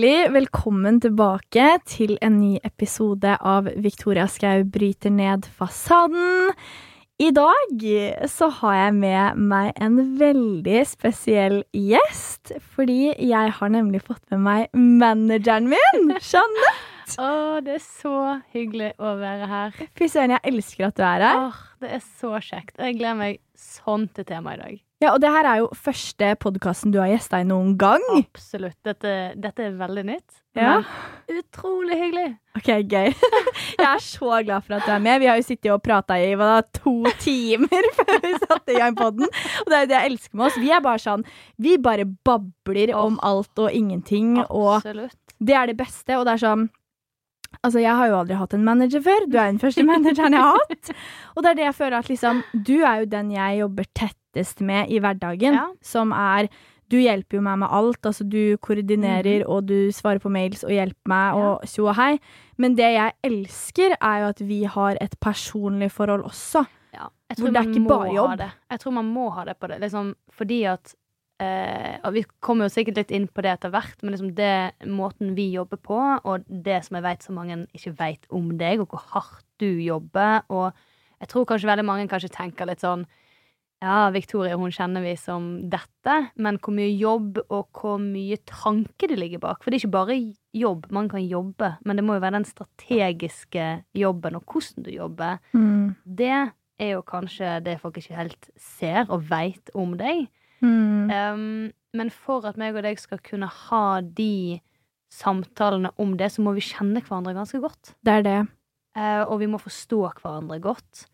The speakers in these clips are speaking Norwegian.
Hjertelig velkommen tilbake til en ny episode av Victoria Skau bryter ned fasaden. I dag så har jeg med meg en veldig spesiell gjest. Fordi jeg har nemlig fått med meg manageren min, Jeanette. Å, det er så hyggelig å være her. Fy søren, jeg elsker at du er her. Åh, det er så kjekt. Og jeg gleder meg sånn til temaet i dag. Ja, Og det her er jo første podkasten du har gjesta i noen gang. Absolutt. Dette, dette er veldig nytt. Ja. Utrolig hyggelig. Ok, gøy. Jeg er så glad for at du er med. Vi har jo sittet og prata i hva da, to timer før vi satte i gang podden. Og det er jo det jeg elsker med oss. Vi er bare sånn Vi bare babler om alt og ingenting. Og Absolutt. det er det beste. Og det er sånn Altså, jeg har jo aldri hatt en manager før. Du er den første manageren jeg har hatt. Og det er det jeg føler at liksom Du er jo den jeg jobber tettest med i hverdagen. Ja. Som er Du hjelper jo meg med alt. Altså, du koordinerer, og du svarer på mails og hjelper meg. Ja. og tjo og hei. Men det jeg elsker, er jo at vi har et personlig forhold også. Ja. Jeg Hvor tror det er ikke bare jobb. Jeg tror man må ha det på det. Liksom, fordi at eh, og Vi kommer jo sikkert litt inn på det etter hvert, men liksom det måten vi jobber på, og det som jeg vet så mange ikke vet om deg, og hvor hardt du jobber Og jeg tror kanskje veldig mange kanskje tenker litt sånn ja, Victoria hun kjenner vi som dette, men hvor mye jobb og hvor mye tanke det ligger bak. For det er ikke bare jobb, man kan jobbe, men det må jo være den strategiske jobben og hvordan du jobber. Det er jo kanskje det folk ikke helt ser og veit om deg. Mm. Um, men for at meg og deg skal kunne ha de samtalene om det, så må vi kjenne hverandre ganske godt. Det er det. Uh, og vi må forstå hverandre godt.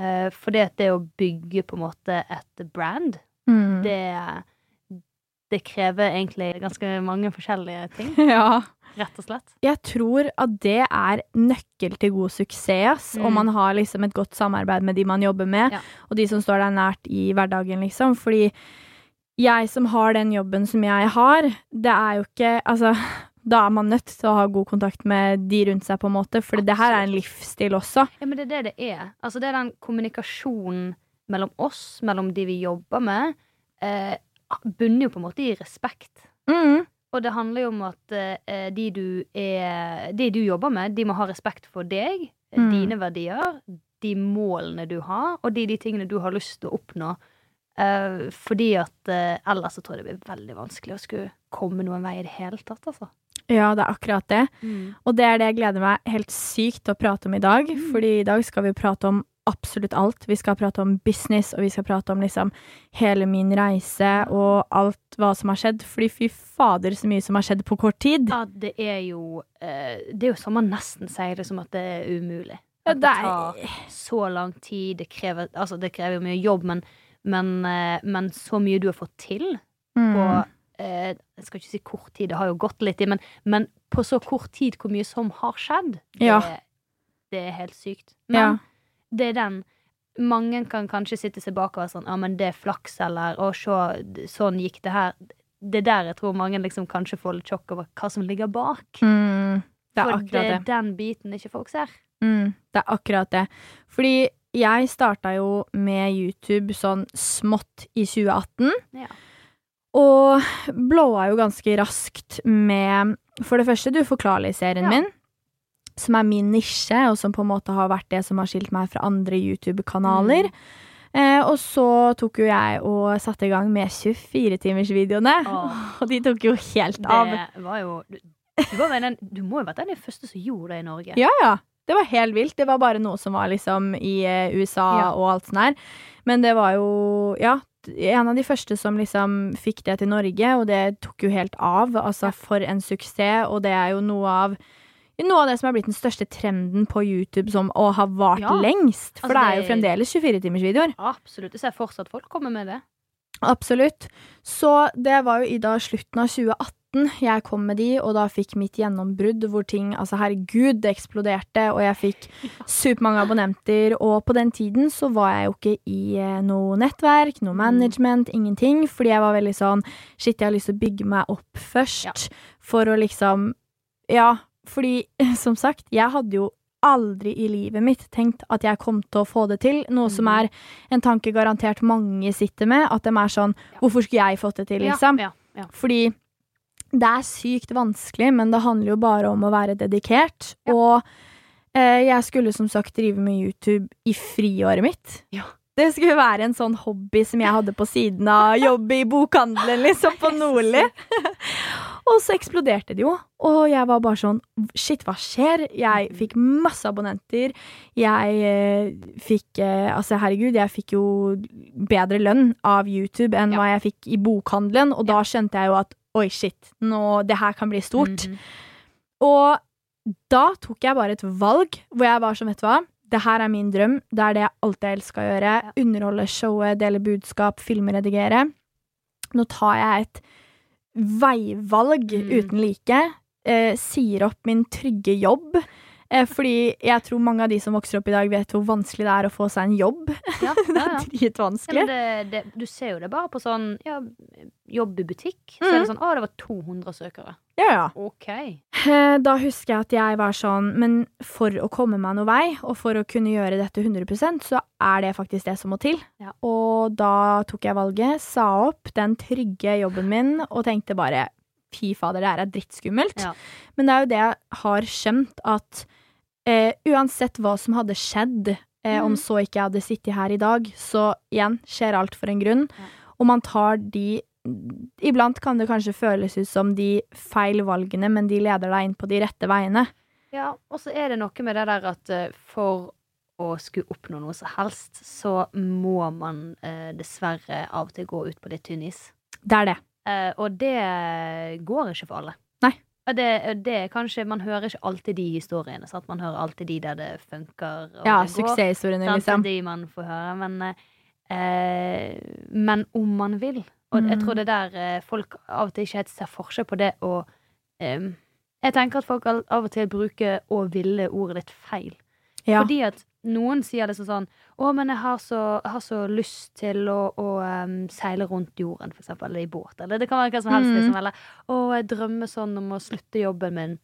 Uh, for det, det å bygge på en måte et brand, Mm. det, det krever egentlig ganske mange forskjellige ting, Ja. rett og slett. Jeg tror at det er nøkkel til god suksess. Mm. og man har liksom et godt samarbeid med de man jobber med, Ja. og de som står deg nært i hverdagen, liksom. Fordi jeg som har den jobben som jeg har, det er jo ikke Altså, da er man nødt til å ha god kontakt med de rundt seg, på en måte, for det her er en livsstil også. Ja, men det er det det er. Altså, det er den kommunikasjonen mellom oss, mellom de vi jobber med, eh, bunner jo på en måte i respekt. Mm. Og det handler jo om at eh, de, du er, de du jobber med, de må ha respekt for deg, Mm. dine verdier, de målene du har, og de, de tingene du har lyst til å oppnå. Eh, fordi at eh, ellers så tror jeg det blir veldig vanskelig å skulle komme noen vei i det hele tatt, altså. Ja, det er akkurat det. Mm. Og det er det jeg gleder meg helt sykt til å prate om i dag. Mm. Fordi i dag skal vi prate om absolutt alt. Vi skal prate om business, og vi skal prate om liksom hele min reise og alt hva som har skjedd. Fordi fy fader, så mye som har skjedd på kort tid. Ja, det er jo eh, Det er jo som man nesten sier det som at det er umulig. At det tar så lang tid. Det krever, altså, det krever mye jobb, men, men, eh, men så mye du har fått til Mm. Eh, Jeg skal ikke si kort tid, det har jo gått litt i, men, men på så kort tid hvor mye som har skjedd, det, Ja. det er helt sykt. Ja. Det er den Mange kan kanskje sitte seg bak og være sånn Ja, men det er flaks, eller Å, se, sånn gikk det her. Det er der jeg tror mange liksom kanskje får litt sjokk over hva som ligger bak. Mm. Det For det. er den biten ikke folk ser. Mm, det er akkurat det. Fordi jeg starta jo med YouTube sånn smått i 2018. Ja. Og blowa jo ganske raskt med For det første, du forklarlig-serien Ja. min. Som er min nisje, og som på en måte har vært det som har skilt meg fra andre YouTube-kanaler. Mm. Eh, og så tok jo jeg og satte i gang med 24-timersvideoene. Åh, Og de tok jo helt av. det var jo du, du, var den, du må jo ha vært den første som gjorde det i Norge. Ja, ja. Det var helt vilt. Det var bare noe som var liksom i eh, USA Ja. og alt sånt her. Men det var jo, ja, en av de første som liksom fikk det til Norge, og det tok jo helt av. Altså, for en suksess, og det er jo noe av noe av det som har blitt den største trenden på YouTube som å ha vart Ja. lengst. For Altså, det er jo fremdeles 24-timersvideoer. Absolutt. Jeg ser fortsatt folk komme med det. Absolutt. Så det var jo i da slutten av 2018 jeg kom med de, og da fikk mitt gjennombrudd hvor ting Altså, herregud, det eksploderte, og jeg fikk supermange abonnenter, og på den tiden så var jeg jo ikke i eh, noe nettverk, noe Mm. management, ingenting, fordi jeg var veldig sånn Shit, jeg har lyst til å bygge meg opp først, Ja. for å liksom Ja, fordi som sagt, jeg hadde jo aldri i livet mitt tenkt at jeg kom til å få det til. Noe som Mm. er en tanke garantert mange sitter med. At de er sånn. Hvorfor skulle jeg fått det til, liksom? Ja, ja, ja. Fordi Det er sykt vanskelig, men det handler jo bare om å være dedikert. Og eh, jeg skulle som sagt drive med YouTube i friåret mitt. Ja. Det skulle være en sånn hobby som jeg hadde på siden av jobbe i bokhandelen, liksom, på Nordli. og så eksploderte det jo, og jeg var bare sånn Shit, hva skjer? Jeg fikk masse abonnenter. Jeg eh, fikk eh, Altså, herregud, jeg fikk jo bedre lønn av YouTube enn Ja. hva jeg fikk i bokhandelen, og da skjønte jeg jo at oi, shit, nå Det her kan bli stort. Mhm. Og da tok jeg bare et valg hvor jeg var som, vet du hva, det her er min drøm, det er det jeg alltid har elska å gjøre. Ja. Underholde showet, dele budskap, filmredigere. Nå tar jeg et veivalg Mm. uten like. Eh, sier opp min trygge jobb. Eh, fordi jeg tror mange av de som vokser opp i dag, vet hvor vanskelig det er å få seg en jobb. Ja, Det ja, er ja. Ja, dritvanskelig. det, det, du ser jo det bare på sånn ja, jobb i butikk. Så mm. er det sånn Å, det var 200 søkere. Ja, ja. OK. Eh, Da husker jeg at jeg var sånn Men for å komme meg noe vei, og for å kunne gjøre dette 100% så er det faktisk det som må til. Ja. Og da tok jeg valget, sa opp den trygge jobben min, og tenkte bare fy fader, det her er drittskummelt. Ja. Men det er jo det jeg har skjønt, at eh, uansett hva som hadde skjedd, eh, om Mhm. så ikke jeg hadde sittet her i dag, så igjen skjer alt for en grunn. Ja. Og man tar de Iblant kan det kanskje føles ut som de feil valgene, men de leder deg inn på de rette veiene. Ja, og så er det noe med det der at eh, for å skulle oppnå noe som helst, så må man eh, dessverre av og til gå ut på litt tynn is. Det er det. Eh, og det går ikke for alle. Nei. Og Det, det er kanskje, Man hører ikke alltid de historiene. Sant? Man hører alltid de der det funker. Og Ja, suksesshistoriene, liksom. De man får høre. Men, eh, men om man vil. Og jeg Mm. tror det er der eh, folk av og til ikke helt ser forskjell på det å eh, Jeg tenker at folk av og til bruker 'å ville' ordet litt feil. Ja. Fordi at noen sier det sånn 'Å, men jeg har så, jeg har så lyst til å, å um, seile rundt jorden', for eksempel, eller i båt. Eller det kan være hva som helst. Mm. Liksom, eller 'Å, jeg drømmer sånn om å slutte jobben min'.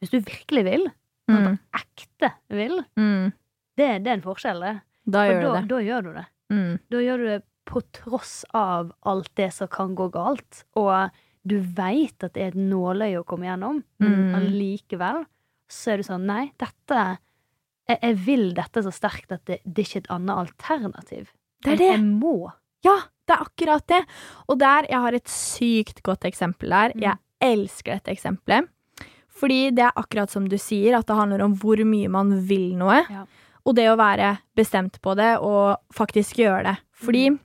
Hvis du virkelig vil, Mm. ekte vil, Mm. det, det er en forskjell, det. Da For gjør da, det. da gjør du det. Mm. Da gjør du det på tross av alt det som kan gå galt. Og du veit at det er et nåløye å komme gjennom, men Mm. allikevel så er du sånn Nei, dette Jeg, jeg vil dette så sterkt at det, det er ikke et annet alternativ. Det er det. jeg må. Ja, det er akkurat det. Og der, jeg har et sykt godt eksempel der. Mm. Jeg elsker dette eksempelet. Fordi det er akkurat som du sier, at det handler om hvor mye man vil noe. Ja. Og det å være bestemt på det, og faktisk gjøre det. Fordi Mm.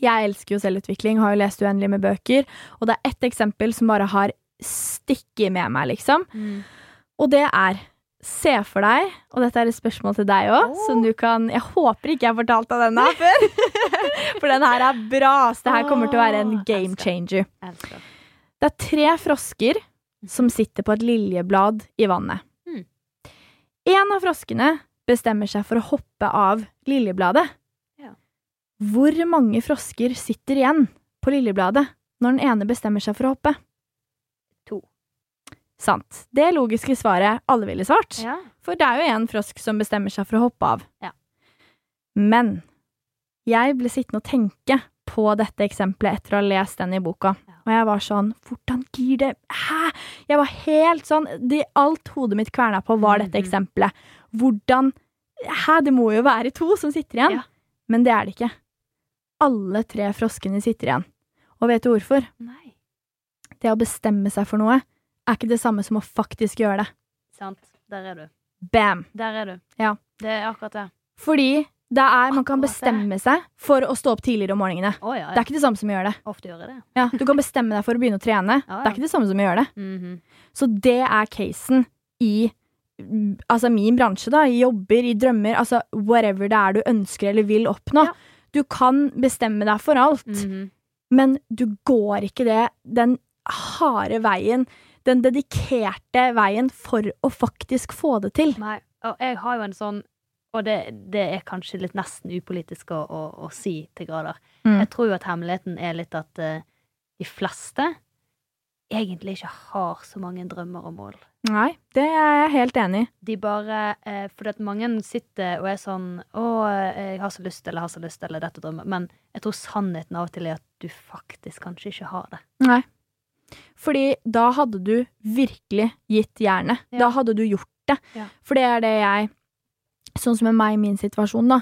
jeg elsker jo selvutvikling, har jo lest uendelig med bøker, og det er ett eksempel som bare har stikket med meg, liksom. Og det er Se for deg, og dette er et spørsmål til deg òg, oh. som du kan Jeg håper ikke jeg har fortalt deg denne før, for den her er bra. Så det her kommer til å være en game changer. Det er tre frosker som sitter på et liljeblad i vannet. Mm. En av froskene bestemmer seg for å hoppe av liljebladet. Ja. Hvor mange frosker sitter igjen på liljebladet når den ene bestemmer seg for å hoppe? Sant. Det logiske svaret alle ville svart. Ja. For det er jo en frosk som bestemmer seg for å hoppe av. Ja. Men jeg ble sittende og tenke på dette eksempelet etter å ha lest den i boka. Ja. Og jeg var sånn Hvordan gir det Hæ? Jeg var helt sånn det, Alt hodet mitt kverna på, var dette Mhm. eksempelet. Hvordan Hæ, det må jo være to som sitter igjen. Ja. Men det er det ikke. Alle tre froskene sitter igjen. Og vet du hvorfor? Nei. Det å bestemme seg for noe er ikke det samme som å faktisk gjøre det. Sant. Der er du. Bam! Der er du. Ja. Det er akkurat det. Fordi det er, man kan bestemme seg for å stå opp tidligere om morgenene. Oh, ja, Det er ikke det samme som å gjøre det. Ofte gjør jeg det. Ja, du kan bestemme deg for å begynne å trene. Ja, Det er ikke det samme som å gjøre det. Mhm. Så det er casen i mm, altså min bransje, da. I jobber, i drømmer, altså whatever det er du ønsker eller vil oppnå. Ja. Du kan bestemme deg for alt, Mhm. men du går ikke det den harde veien, den dedikerte veien, for å faktisk få det til. Nei, og jeg har jo en sånn Og det, det er kanskje litt nesten upolitisk å, å, å si til grader. Mm. Jeg tror jo at hemmeligheten er litt at uh, de fleste egentlig ikke har så mange drømmer og mål. Nei, det er jeg helt enig i. De bare uh, Fordi at mange sitter og er sånn 'Å, jeg har så lyst', eller 'har så lyst', eller 'dette drømmer'. Men jeg tror sannheten av og til er at du faktisk kanskje ikke har det. Nei. Fordi da hadde du virkelig gitt jernet. Ja. Da hadde du gjort det. Ja. For det er det jeg Sånn som med meg i min situasjon, da.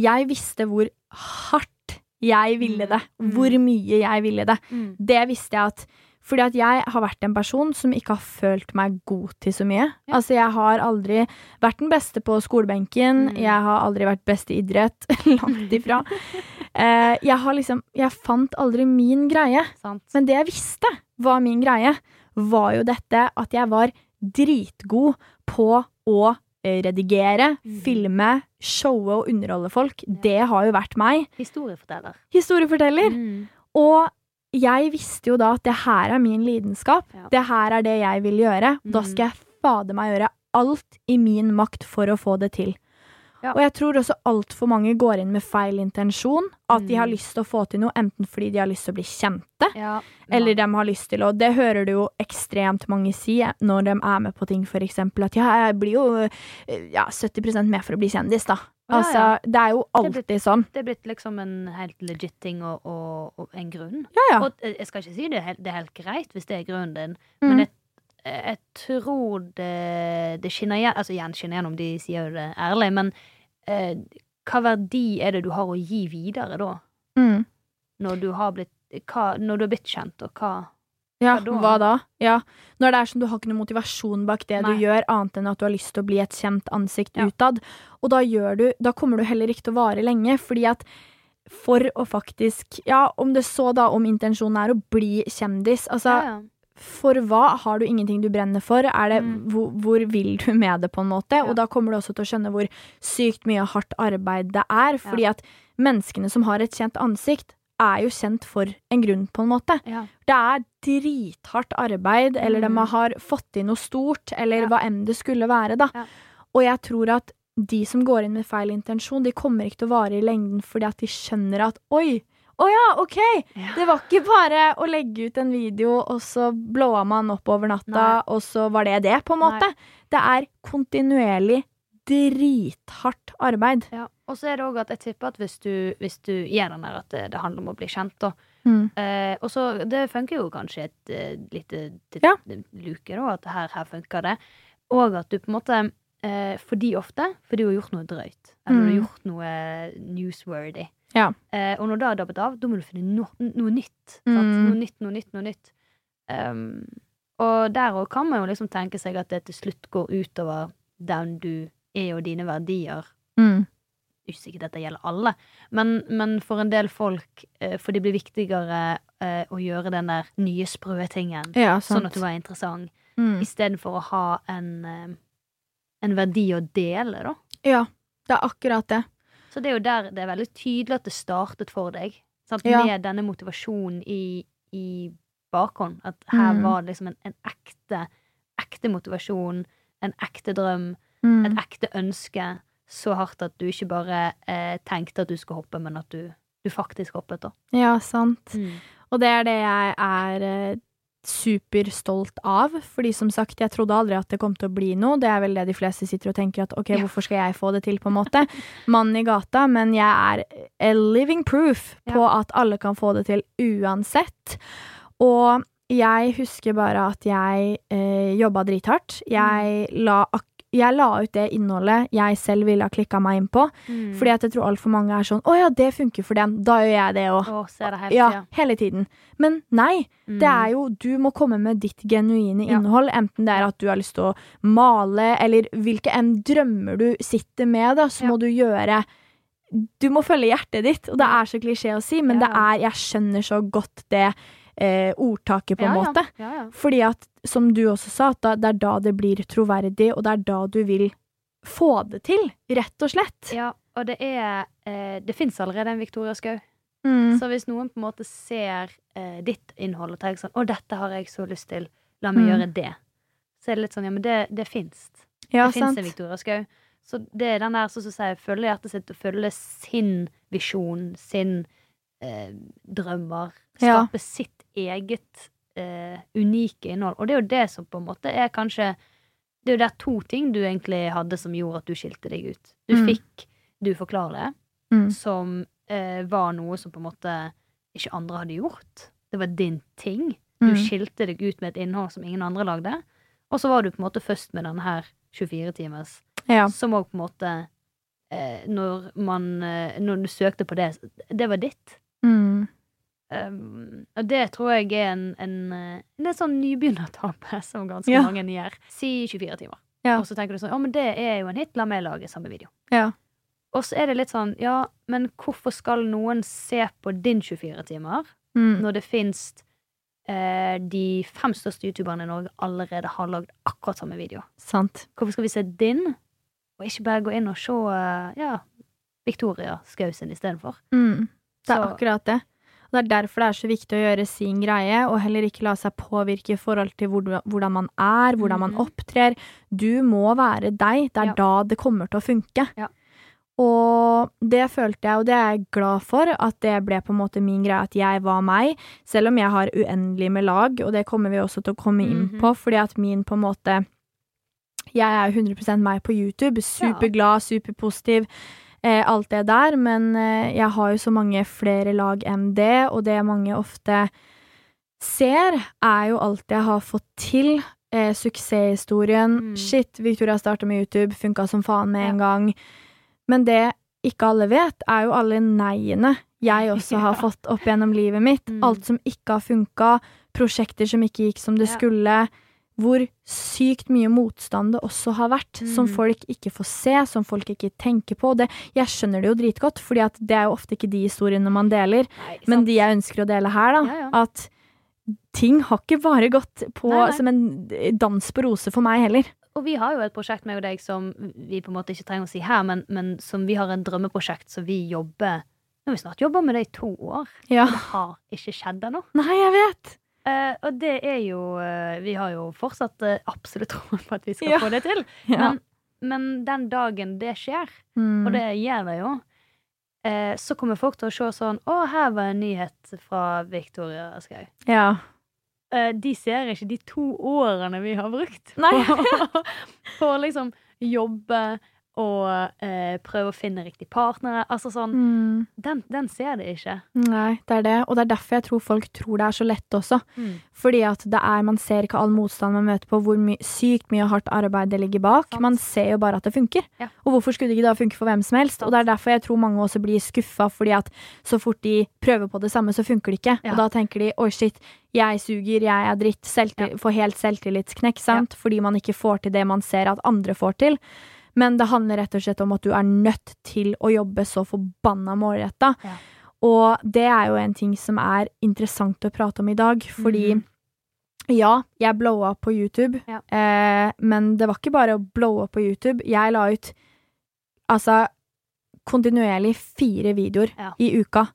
Jeg visste hvor hardt jeg ville det. Mm. Hvor mye jeg ville det. Mm. Det visste jeg at fordi at jeg har vært en person som ikke har følt meg god til så mye. Ja. Altså, jeg har aldri vært den beste på skolebenken. Mm. Jeg har aldri vært best i idrett. Langt ifra. Eh, jeg har liksom Jeg fant aldri min greie. Sant? Men det jeg visste var min greie, var jo dette at jeg var dritgod på å redigere, mm. filme, showe og underholde folk. Det har jo vært meg. Historieforteller. Historieforteller. Mm. Og jeg visste jo da at det her er min lidenskap. Ja. Det her er det jeg vil gjøre. Da Mhm. skal jeg fader meg gjøre alt i min makt for å få det til. Ja. Og jeg tror også altfor mange går inn med feil intensjon. At de har Mhm. lyst til å få til noe, enten fordi de har lyst til å bli kjente, Ja. eller de har lyst til å Det hører du jo ekstremt mange si når de er med på ting, for eksempel. At ja, jeg blir jo eh, ja, 70% med for å bli kjendis, da. Altså, det er jo Det blir- alltid sånn. Det er blitt liksom en helt legit ting og, og, og en grunn. Ja, ja. Og eh, jeg skal ikke si det helt, det er helt greit hvis det er grunnen din, Mm. men jeg, jeg tror det, det skinner igjen Altså igjen skinner gjennom, de sier jo det ærlig, men eh, hva verdi er det du har å gi videre da? Mm. Når du har blitt hva, Når du har blitt kjent, og hva Ja, Hva da? hva da? Ja. Når det er sånn du har ikke noen motivasjon bak det Nei. du gjør, annet enn at du har lyst til å bli et kjent ansikt Ja. utad. Og da du Da kommer du heller ikke til å vare lenge, fordi at for å faktisk Ja, om det så da om intensjonen er å bli kjendis, altså ja, ja. For hva? Har du ingenting du brenner for? Er det, Mm. hvor, hvor vil du med det, på en måte? Ja. Og da kommer du også til å skjønne hvor sykt mye hardt arbeid det er, fordi at menneskene som har et kjent ansikt, er jo kjent for en grunn, på en måte. ja. Det er drithardt arbeid, eller Mm. de har fått til noe stort, eller Ja. hva enn det skulle være, da. Ja. Og jeg tror at de som går inn med feil intensjon, de kommer ikke til å vare i lengden fordi at de skjønner at oi, å ja, ok, Ja. det var ikke bare å legge ut en video, og så blåa man opp over natta, Nei. og så var det det, på en måte. Nei. Det er kontinuerlig drithardt arbeid. Ja. Og så er det òg at jeg tipper at hvis du, hvis du gjør den der at det, det handler om å bli kjent, da Mm. eh, Og så Det funker jo kanskje et eh, lite til- Ja. luke, da, at her, her funker det. Og at du på en måte eh, Fordi ofte fordi du har gjort noe drøyt. Eller du har Mm. gjort noe newsworthy. Ja. Eh, og når det har dabbet av, da må du finne no, noe nytt. Mm. Noe nytt, noe nytt, noe nytt. Um, og der òg kan man jo liksom tenke seg at det til slutt går utover den du er og dine verdier. Mm. Ikke sikkert dette gjelder alle, men, men for en del folk, eh, for det blir viktigere eh, å gjøre den der nye sprø tingen, Ja, sånn at du er interessant, Mm. istedenfor å ha en, eh, en verdi å dele, da. Ja, det er akkurat det. Så det er jo der det er veldig tydelig at det startet for deg. Ja. Med denne motivasjonen i, i bakhånd. At her Mm. var det liksom en, en ekte, ekte motivasjon, en ekte drøm, Mm. et ekte ønske. Så hardt at du ikke bare eh, tenkte at du skulle hoppe, men at du, du faktisk hoppet, da. Ja, sant. Og det er det jeg er eh, superstolt av, fordi som sagt, jeg trodde aldri at det kom til å bli noe. Det er vel det de fleste sitter og tenker at ok, hvorfor skal jeg få det til, på en måte. Mannen i gata, men jeg er a living proof på at alle kan få det til uansett. Og jeg husker bare at jeg eh, jobba drithardt. Jeg la, ak jeg la ut det innholdet jeg selv ville ha klikka meg inn på, Mm. fordi at jeg tror altfor mange er sånn å ja, det funker for den. da gjør jeg det òg. Ja, hele tiden. Men nei, det er jo Du må komme med ditt genuine innhold. Ja. enten det er at du har lyst til å male, eller hvilke enn drømmer du sitter med, da, så Ja. må du gjøre Du må følge hjertet ditt, og det er så klisjé å si, men det er Jeg skjønner så godt det eh, ordtaket, på en ja, måte. Ja, ja. Fordi at, som du også sa, at da, det er da det blir troverdig, og det er da du vil få det til, rett og slett. ja, og det er eh, Det fins allerede en Victoria Skau. Mm. Så hvis noen på en måte ser eh, ditt innhold og tenker sånn 'Å, dette har jeg så lyst til. La meg Mm. gjøre det', så er det litt sånn Ja, men det, det fins. Ja, det fins en Victoria Skau. Så det er den der som sier følge hjertet sitt og følge sin visjon, sin eh, drømmer. Ja. Sitt eget eh, unike innhold. Og det er jo det som på en måte er kanskje Det er jo der to ting du egentlig hadde som gjorde at du skilte deg ut. Du Mm. fikk Du forklarer det Mm. som eh, var noe som på en måte ikke andre hadde gjort. Det var din ting. Du Mm. skilte deg ut med et innhold som ingen andre lagde. Og så var du på en måte først med denne her 24-timers, Ja. som òg på en måte eh, Når man eh, Når du søkte på det, det var ditt. Mm. Um, og det tror jeg er en, en, eh, en sånn nybegynnertabbe som ganske Ja. mange gjør. Si 24 timer. Ja. Og så tenker du sånn, Å, men det er jo en hit, la meg lage samme video. Ja. Og så er det litt sånn, ja, men hvorfor skal noen se på din 24 timer, Mm. når det fins eh, de fem største youtuberne i Norge allerede har lagd akkurat samme video? Sant. Hvorfor skal vi se din, og ikke bare gå inn og se eh, ja, Victoria Skau sin istedenfor? Mm. Det er Så- akkurat det. Og det er derfor det er så viktig å gjøre sin greie, og heller ikke la seg påvirke i forhold til hvor- hvordan man er, hvordan man Mhm. opptrer. Du må være deg. Det er Ja. da det kommer til å funke. Ja. Og det følte jeg, og det er jeg glad for, at det ble på en måte min greie, at jeg var meg. Selv om jeg har uendelig med lag, og det kommer vi også til å komme inn Mhm. på, fordi at min på en måte Jeg er jo 100% meg på YouTube. Superglad, superpositiv eh, alt det der, men eh, jeg har jo så mange flere lag enn det, og det mange ofte ser, er jo alt jeg har fått til. Eh, suksesshistorien. Mm. Shit, Victoria starta med YouTube, funka som faen med Ja. en gang. Men det ikke alle vet, er jo alle neiene jeg også har Ja. fått opp gjennom livet mitt. Mm. Alt som ikke har funka, prosjekter som ikke gikk som det Ja. skulle. Hvor sykt mye motstand det også har vært, som Mm. folk ikke får se, som folk ikke tenker på. Det, jeg skjønner det jo dritgodt, for det er jo ofte ikke de historiene man deler. Nei, Men de jeg ønsker å dele her, da, Ja, ja. at ting har ikke bare gått på Nei, nei. som en dans på roser for meg heller. Og vi har jo et prosjekt med deg som vi på en måte ikke trenger å si her, men, men som vi har en drømmeprosjekt som vi jobber Nå har vi snart jobba med det i to år, Ja. det har ikke skjedd ennå. Nei, jeg vet. Eh, og det er jo uh, Vi har jo fortsatt uh, absolutt troen på at vi skal Ja. få det til. Ja. Men, men den dagen det skjer, Mm. og det gjør det jo, så kommer folk til å se sånn Å, her var en nyhet fra Victoria Skau. ja. De ser ikke de to årene vi har brukt på, på liksom jobbe og eh, prøve å finne riktig partnere. Altså sånn Mm. den, den ser det ikke. Nei, det er det. Og det er derfor jeg tror folk tror det er så lett også. Mm. Fordi at det er, man ser ikke all motstand man møter på, hvor my sykt mye hardt arbeid det ligger bak. Sant. Man ser jo bare at det funker. Ja. Og hvorfor skulle det ikke da funke for hvem som helst? Og det er derfor jeg tror mange også blir skuffa, fordi at så fort de prøver på det samme, så funker det ikke. Ja. Og da tenker de oi, shit, jeg suger, jeg er dritt. Selvtil Får helt selvtillitsknekk, sant? Fordi man ikke får til det man ser at andre får til. Men det handler rett og slett om at du er nødt til å jobbe så forbanna målretta. Ja. Og det er jo en ting som er interessant å prate om i dag, fordi mm. ja, jeg blowa på YouTube, Ja. eh, men det var ikke bare å blowe på YouTube. Jeg la ut altså kontinuerlig fire videoer Ja. i uka.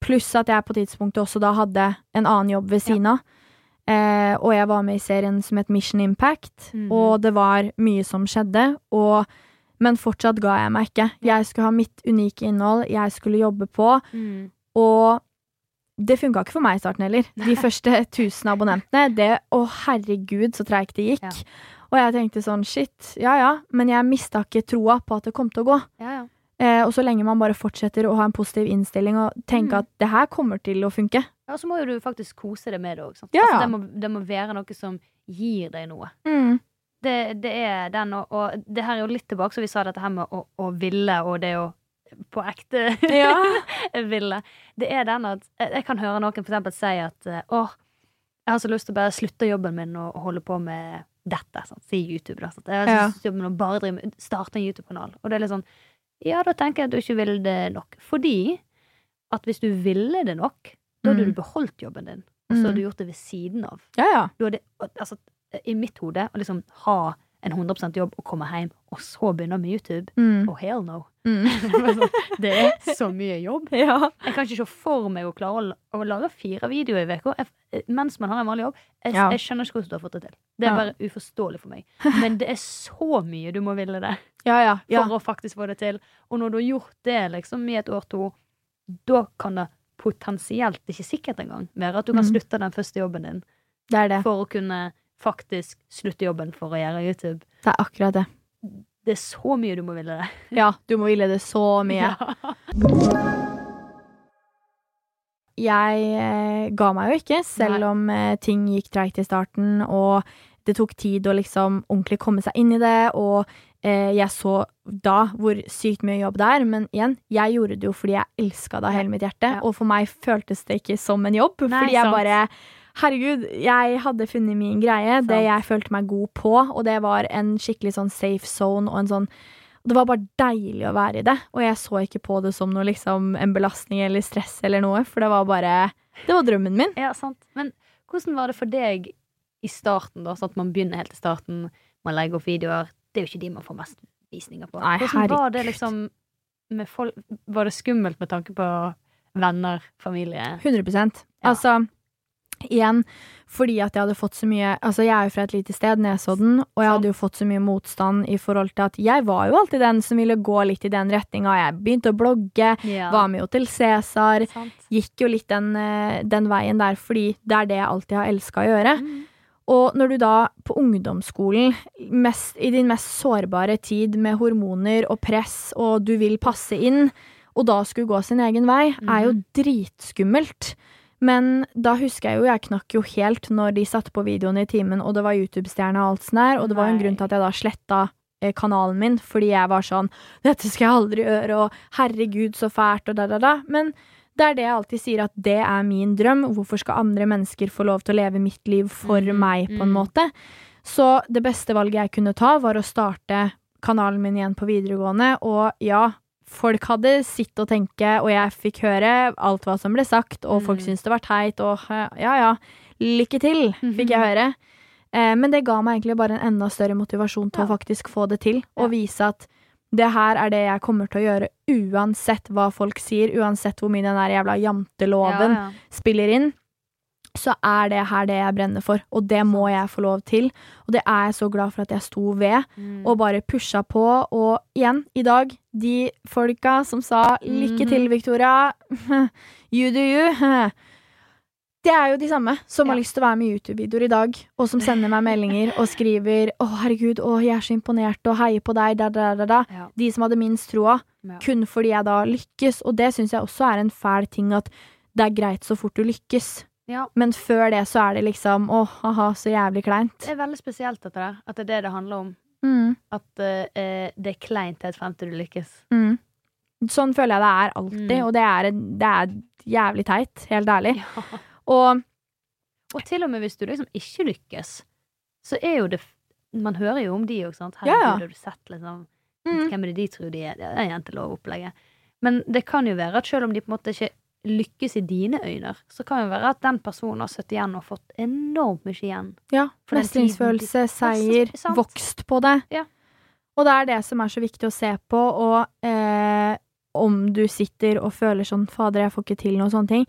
Pluss at jeg på tidspunktet også da hadde en annen jobb ved siden av. Eh, og jeg var med i serien som het Mission Impact, mm. og det var mye som skjedde. Og, men fortsatt ga jeg meg ikke. Jeg skulle ha mitt unike innhold, jeg skulle jobbe på. Mm. Og det funka ikke for meg i starten heller. De første 1000 abonnentene, det Å, herregud, så treigt det gikk. Ja. Og jeg tenkte sånn, shit, ja ja, men jeg mista ikke troa på at det kom til å gå. Ja, ja. Eh, og så lenge man bare fortsetter å ha en positiv innstilling og tenke Mm. at det her kommer til å funke. Ja, så må jo du faktisk kose deg med det òg. Ja, Altså, det, må, det må være noe som gir deg noe. Mm. Det, det er den, og, og det her er jo litt tilbake, så vi sa dette her med å, å ville, og det å på ekte Ja. ville. Det er den at Jeg kan høre noen for eksempel si at eh, åh, jeg har så lyst til å bare slutte jobben min og, holde på med dette. Sant? Si YouTube. Da, sant? Jeg har så lyst til å bare drive med, starte en YouTube-kanal. Og det er litt sånn Ja, da tenker jeg at du ikke vil det nok. Fordi at hvis du ville det nok, da hadde Mm. du beholdt jobben din. Og så Mm. hadde du gjort det ved siden av. ja, ja. Du hadde, altså, I mitt hode å liksom ha en 100% jobb og komme hjem, og så begynne med YouTube. Mm. Oh, hell no. Mm. det er så mye jobb. ja. Jeg kan ikke se for meg å klare å, å lage fire videoer i uka mens man har en vanlig jobb. Jeg, Ja. jeg skjønner ikke hvordan du har fått det til. Det er Ja. bare uforståelig for meg. Men det er så mye du må ville det Ja, ja. ja. for å faktisk få det til. Og når du har gjort det liksom i et år to, da kan det potensielt, ikke sikkert engang, være at du kan Mm. slutte den første jobben din Det er det. for å kunne faktisk slutte jobben for å gjøre YouTube. Det er akkurat det. Det er så mye du må ville det. Ja, du må ville det så mye. Ja. jeg eh, ga meg jo ikke, selv Nei. om eh, ting gikk treigt i starten, og det tok tid å liksom ordentlig komme seg inn i det, og jeg så da hvor sykt mye jobb det er, men igjen, jeg gjorde det jo fordi jeg elska det av hele mitt hjerte, Ja. og for meg føltes det ikke som en jobb, Nei, fordi jeg sant. bare Herregud, jeg hadde funnet min greie, det jeg følte meg god på, og det var en skikkelig sånn safe zone og en sånn det var bare deilig å være i det, og jeg så ikke på det som noe liksom en belastning eller stress eller noe, for det var bare Det var drømmen min. Ja, sant. Men hvordan var det for deg i starten, da? Sånn at man begynner helt i starten, man legger opp videoer. Det er jo ikke de man får mest visninger på. Nei, hvordan var det liksom med folk Var det skummelt med tanke på venner, familie? 100 Ja. Altså, igjen, fordi at jeg hadde fått så mye Altså, jeg er jo fra et lite sted, Nesodden, og jeg hadde jo fått så mye motstand i forhold til at jeg var jo alltid den som ville gå litt i den retninga. Jeg begynte å blogge, Ja. var med jo til Cæsar, gikk jo litt den, eh, den veien der fordi det er det jeg alltid har elska å gjøre. Mm. Og når du da på ungdomsskolen, mest, i din mest sårbare tid med hormoner og press, og du vil passe inn, og da skulle gå sin egen vei, er jo dritskummelt. Men da husker jeg jo, jeg knakk jo helt når de satte på videoene i timen, og det var YouTube-stjerne og alt sånn der, og det var jo en grunn til at jeg da sletta eh, kanalen min, fordi jeg var sånn Dette skal jeg aldri gjøre, og herregud, så fælt, og da, da, da. Men det er det jeg alltid sier, at det er min drøm. Hvorfor skal andre mennesker få lov til å leve mitt liv for Mm, meg, på en mm. måte? Så det beste valget jeg kunne ta, var å starte kanalen min igjen på videregående, og ja, folk hadde sitt å tenke, og jeg fikk høre alt hva som ble sagt, og folk Mm. syntes det var teit, og ja ja, lykke til, fikk jeg Mhm. høre. Eh, men det ga meg egentlig bare en enda større motivasjon til Ja. å faktisk få det til, og vise at det her er det jeg kommer til å gjøre uansett hva folk sier, uansett hvor mye den der jævla janteloven Ja, ja. spiller inn, så er det her det jeg brenner for, og det må jeg få lov til. Og det er jeg så glad for at jeg sto ved, Mm. og bare pusha på. Og igjen, i dag, de folka som sa 'lykke til, Mhm. Victoria', you do you, det er jo de samme som har lyst til å være med i YouTube-videoer i dag, og som sender meg meldinger og skriver 'Å, herregud, å, jeg er så imponert', og 'heier på deg', da, da, da, da. Ja. De som hadde minst troa, Ja. kun fordi jeg da lykkes. Og det syns jeg også er en fæl ting, at det er greit så fort du lykkes. Ja. Men før det så er det liksom åh, haha, så jævlig kleint. Det er veldig spesielt, dette der. At det er det det handler om. Mm, At uh, det er kleint helt frem til du lykkes. mm. Sånn føler jeg det er alltid, Mm. og det er, det er jævlig teit, helt ærlig. Ja. Og Og til og med hvis du liksom ikke lykkes, så er jo det Man hører jo om de òg, sant. Ja, ja. Har du sett liksom mm, Hvem er det de tror de er? Det er jentelovopplegget. Men det kan jo være at selv om de på en måte ikke lykkes i dine øyne, så kan jo være at den personen har sittet igjen og fått enormt mye igjen. ja, mestringsfølelse, seier, vokst på det. Ja. Og det er det som er så viktig å se på, og eh, om du sitter og føler sånn 'fader, jeg får ikke til noe', sånne ting,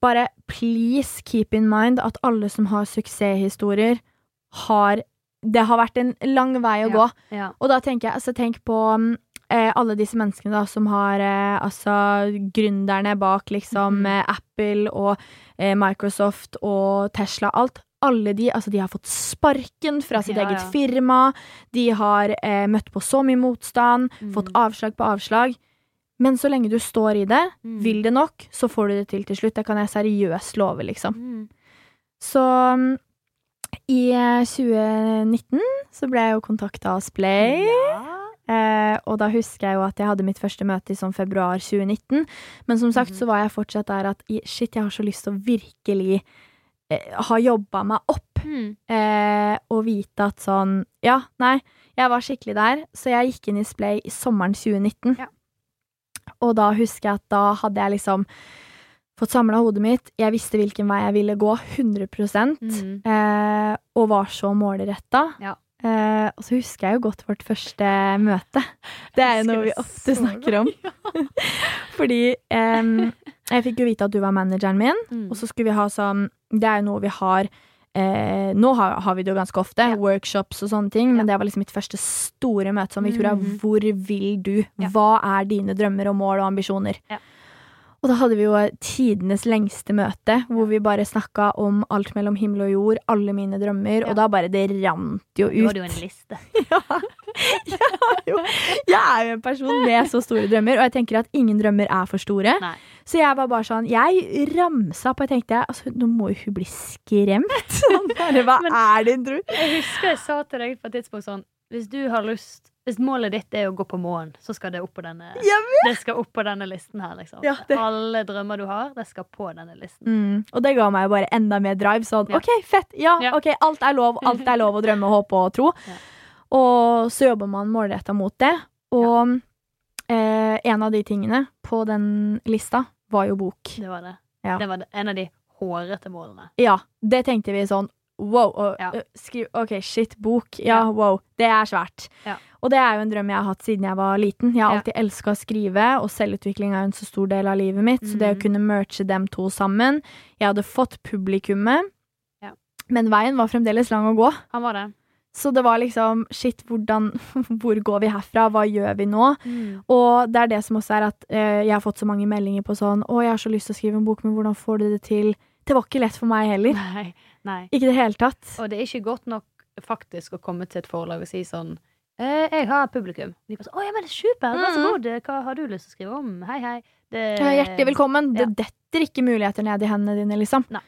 bare please keep in mind at alle som har suksesshistorier, har Det har vært en lang vei å gå. Ja. Og da tenker jeg, altså tenk på mm, eh, alle disse menneskene da som har eh, altså gründerne bak liksom mm. eh, Apple og eh, Microsoft og Tesla, alt. Alle de, altså de har fått sparken fra sitt Ja, eget ja. firma. De har eh, møtt på så mye motstand, Mm. fått avslag på avslag. Men så lenge du står i det, Mm. vil det nok, så får du det til til slutt. Det kan jeg seriøst love, liksom. Mm. Så mm, i eh, 2019 så ble jeg jo kontakta av Splay. Ja. Eh, og da husker jeg jo at jeg hadde mitt første møte i sånn februar 2019. Men som sagt mm. så var jeg fortsatt der at shit, jeg har så lyst til å virkelig eh, ha jobba meg opp. Mm. Eh, og vite at sånn Ja, nei, jeg var skikkelig der. Så jeg gikk inn i Splay i sommeren 2019. Ja. Og da husker jeg at da hadde jeg liksom fått samla hodet mitt. Jeg visste hvilken vei jeg ville gå, 100 Mm. eh, og var så målretta. Ja. Eh, og så husker jeg jo godt vårt første møte. Det er jo noe vi ofte snakker om. Fordi eh, jeg fikk jo vite at du var manageren min, Mm. og så skulle vi ha sånn Det er jo noe vi har eh, Nå har, har vi det jo ganske ofte, Ja. workshops og sånne ting, men det var liksom mitt første store møte som Victoria, Mm. hvor vil du? Ja. Hva er dine drømmer og mål og ambisjoner? Ja. Og da hadde vi jo tidenes lengste møte, hvor vi bare snakka om alt mellom himmel og jord, alle mine drømmer, Ja. og da bare det rant jo ut. Du hadde jo en liste. Ja. Jeg, jo, jeg er jo en person med så store drømmer, og jeg tenker at ingen drømmer er for store. Nei. Så jeg var bare sånn Jeg ramsa på, jeg tenkte altså, nå må jo hun bli skremt. Sånn, bare, Hva Men- er din drøm? Jeg husker jeg sa til deg på et tidspunkt sånn Hvis du har lyst Hvis målet ditt er å gå på månen, så skal det opp på denne Det skal opp på denne listen her, liksom. Ja, Alle drømmer du har, det skal på denne listen. Mm, og det ga meg bare enda mer drive. Sånn, Ja. OK, fett. Ja, Ja. ok, alt er lov. Alt er lov å drømme, håpe og tro. Og så jobber man målretta mot det. Og eh, en av de tingene på den lista var jo bok. Det var det. Ja. Det var en av de hårete målene. Ja, det tenkte vi sånn wow. Og, Ja. øh, skriv, OK, shit, bok. Ja, Ja. wow. Det er svært. Ja. Og det er jo en drøm jeg har hatt siden jeg var liten. Jeg har Ja. alltid elska å skrive, og selvutvikling er jo en så stor del av livet mitt. Så det å Mhm. kunne merge dem to sammen Jeg hadde fått publikummet, Ja. men veien var fremdeles lang å gå. Han var det. Så det var liksom shit, hvordan Hvor går vi herfra? Hva gjør vi nå? Og det er det som også er at eh, jeg har fått så mange meldinger på sånn Å, jeg har så lyst til å skrive en bok, men hvordan får du det til? Det var ikke lett for meg heller. Nei. Nei. Ikke i det hele tatt. Og det er ikke godt nok faktisk å komme til et forlag og si sånn eh, 'Jeg har publikum.' De bare så, 'Å ja, men det er. Vær så Mhm. god. Hva har du lyst til å skrive om? Hei, hei.' Det, Hjertelig velkommen. ja. Det detter ikke muligheter ned i hendene dine, liksom. Nei.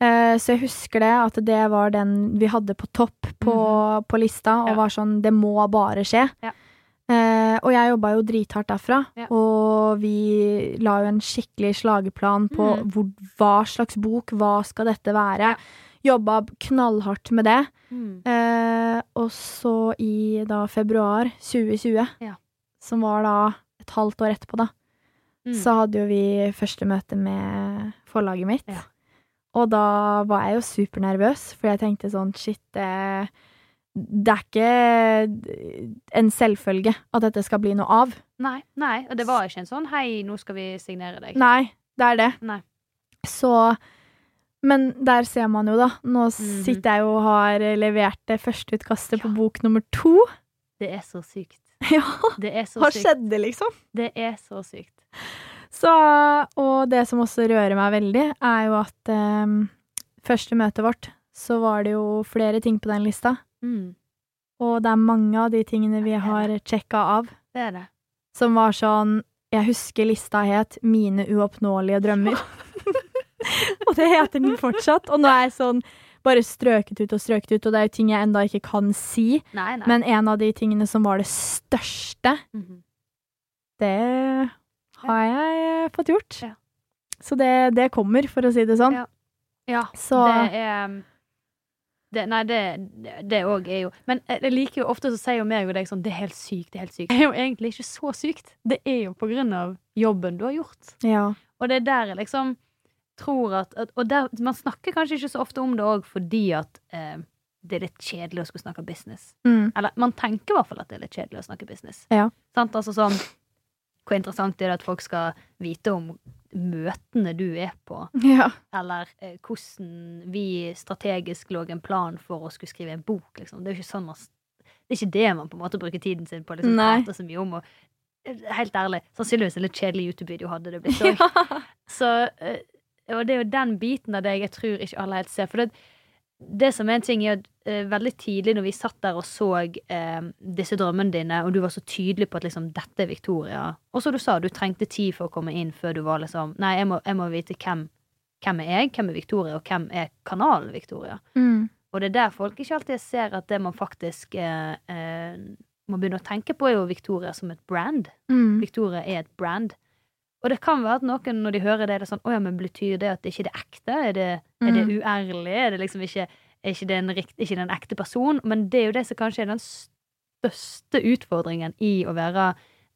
Eh, så jeg husker det, at det var den vi hadde på topp på, på lista, og. Ja. var sånn Det må bare skje. Ja. Eh, og jeg jobba jo drithardt derfra, Ja. og vi la jo en skikkelig slageplan på mm. hvor, hva slags bok, hva skal dette være. Jobba knallhardt med det. Mm. Eh, og så i da februar 2020, Ja. som var da et halvt år etterpå, da, Mm. så hadde jo vi første møte med forlaget mitt. Ja. Og da var jeg jo supernervøs, for jeg tenkte sånn shit, det, det er ikke en selvfølge at dette skal bli noe av. Nei, nei, og det var ikke en sånn 'hei, nå skal vi signere deg'. Nei, det er det. Nei. Så Men der ser man jo, da. Nå Mhm. sitter jeg jo og har levert det første utkastet ja. på bok nummer to. Det er så sykt. Ja, Det er så hva sykt. skjedde, liksom? Det er så sykt. Så, og det som også rører meg veldig, er jo at ehm, første møtet vårt, så var det jo flere ting på den lista. Mm. Og det er mange av de tingene vi har sjekka av, Det er det. som var sånn Jeg husker lista het 'Mine uoppnåelige drømmer'. og det heter den fortsatt. Og nå er jeg sånn bare strøket ut og strøket ut, og det er jo ting jeg enda ikke kan si. Nei, nei. Men en av de tingene som var det største, Mhm. det har jeg eh, fått gjort. Ja. Så det, det kommer, for å si det sånn. Ja. Ja, Så det er um, det, Nei, det det òg er jo Men jeg liker jo ofte så sier jo meg og deg sånn Det er helt sykt, det er helt sykt. Det er jo egentlig ikke så sykt. Det er jo på grunn av jobben du har gjort. ja. Og det er der liksom tror at, at Og der, man snakker kanskje ikke så ofte om det òg fordi at eh, det er litt kjedelig å skulle snakke business. Mm. Eller man tenker i hvert fall at det er litt kjedelig å snakke business. Ja. Sant? Altså sånn Hvor interessant er det at folk skal vite om møtene du er på? ja. Eller eh, hvordan vi strategisk lå en plan for å skulle skrive en bok, liksom. Det er jo ikke sånn man Det er ikke det man på en måte bruker tiden sin på, liksom prate så mye om. Og, eh, helt ærlig, sannsynligvis en litt kjedelig YouTube-video hadde det blitt òg. Så eh, Og det er jo den biten av deg jeg tror ikke alle helt ser. For det, det som er en ting, er at uh, veldig tidlig når vi satt der og så uh, disse drømmene dine, og du var så tydelig på at liksom dette er Victoria Og som du sa, du trengte tid for å komme inn før du var liksom Nei, jeg må, jeg må vite hvem, hvem er jeg, hvem er Victoria, og hvem er kanalen Victoria. Mm. Og det er der folk ikke alltid ser at det man faktisk uh, må begynne å tenke på, er jo Victoria som et brand. Mm. Victoria er et brand. Og det kan være at noen, når de hører det, er det sånn Å ja, men betyr det at det ikke er ekte? Er det, er det Mm. uærlig? Er det liksom ikke er ikke det en, rikt, ikke en ekte person? Men det er jo det som kanskje er den største utfordringen i å være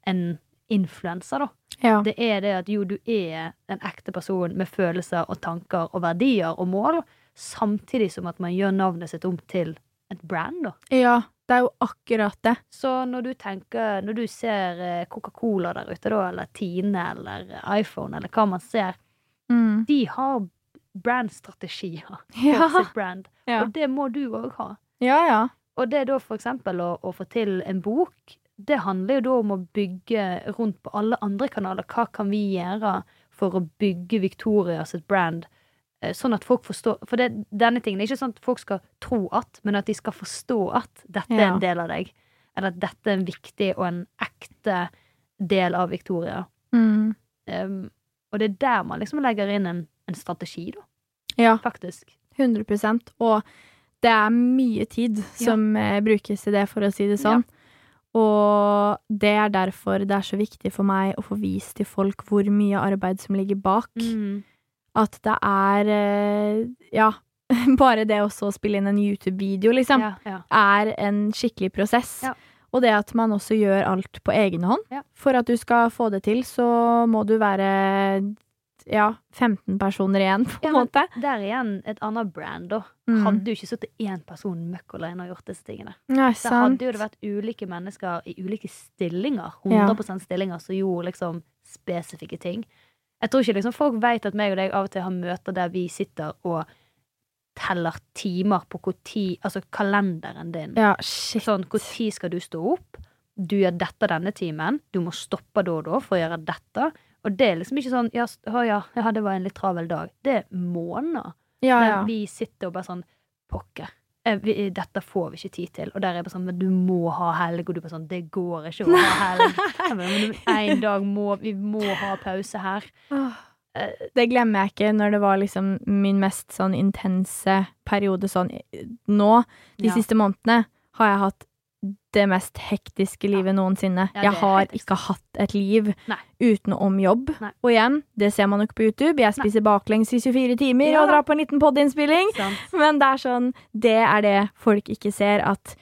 en influenser, da. Ja. Det er det at jo, du er en ekte person med følelser og tanker og verdier og mål, samtidig som at man gjør navnet sitt om til et brand, da. ja, det er jo akkurat det. Så når du tenker Når du ser eh, Coca-Cola der ute, da, eller Tine eller iPhone, eller hva man ser, Mm. de har brandstrategier Ja. brand. Ja. Og det må du òg ha. ja, ja. Og det da for eksempel å, å få til en bok, det handler jo da om å bygge rundt på alle andre kanaler. Hva kan vi gjøre for å bygge Victoria sitt brand, eh, sånn at folk forstår For det, denne tingen er ikke sånn at folk skal tro at, men at de skal forstå at dette er en del av deg. Eller at dette er en viktig og en ekte del av Victoria. Mm. Um, og det er der man liksom legger inn en, en strategi, da, Ja, faktisk. 100% Og det er mye tid som ja. brukes til det, for å si det sånn. Og det er derfor det er så viktig for meg å få vist til folk hvor mye arbeid som ligger bak. Mm. At det er eh, Ja, bare det også å spille inn en YouTube-video, liksom, Ja, ja. er en skikkelig prosess. Ja. Og det at man også gjør alt på egen hånd. Ja. For at du skal få det til, så må du være ja, 15 personer igjen, på en Ja, måte. Der igjen et annet brand, da. Mm. Hadde jo ikke sittet én person møkk alene og gjort disse tingene. Så sant. hadde jo det vært ulike mennesker i ulike stillinger, 100% stillinger, som gjorde liksom spesifikke ting. Jeg tror ikke liksom folk vet at meg og deg av og til har møter der vi sitter og teller timer på hvor tid Altså kalenderen din. Ja, shit. Sånn, hvor tid skal du stå opp? Du gjør dette denne timen. Du må stoppe da og da for å gjøre dette. Og det er liksom ikke sånn ja, ja, ja, det var en litt travel dag. Det er måneder Ja, der vi sitter og bare sånn Pokker. Eh, vi- Dette får vi ikke tid til. Og der er jeg bare sånn Men du må ha helg. Og du bare sånn Det går ikke å ha helg. Men en dag må Vi må ha pause her. Det glemmer jeg ikke når det var liksom min mest sånn intense periode sånn nå. De Ja. siste månedene har jeg hatt det mest hektiske livet noensinne. Ja, jeg har ikke hatt et liv Nei. utenom jobb. Nei. Og igjen, det ser man ikke på YouTube. Jeg spiser baklengs i 24 timer Ja og drar på en liten podiinnspilling. Men det er sånn Det er det folk ikke ser, at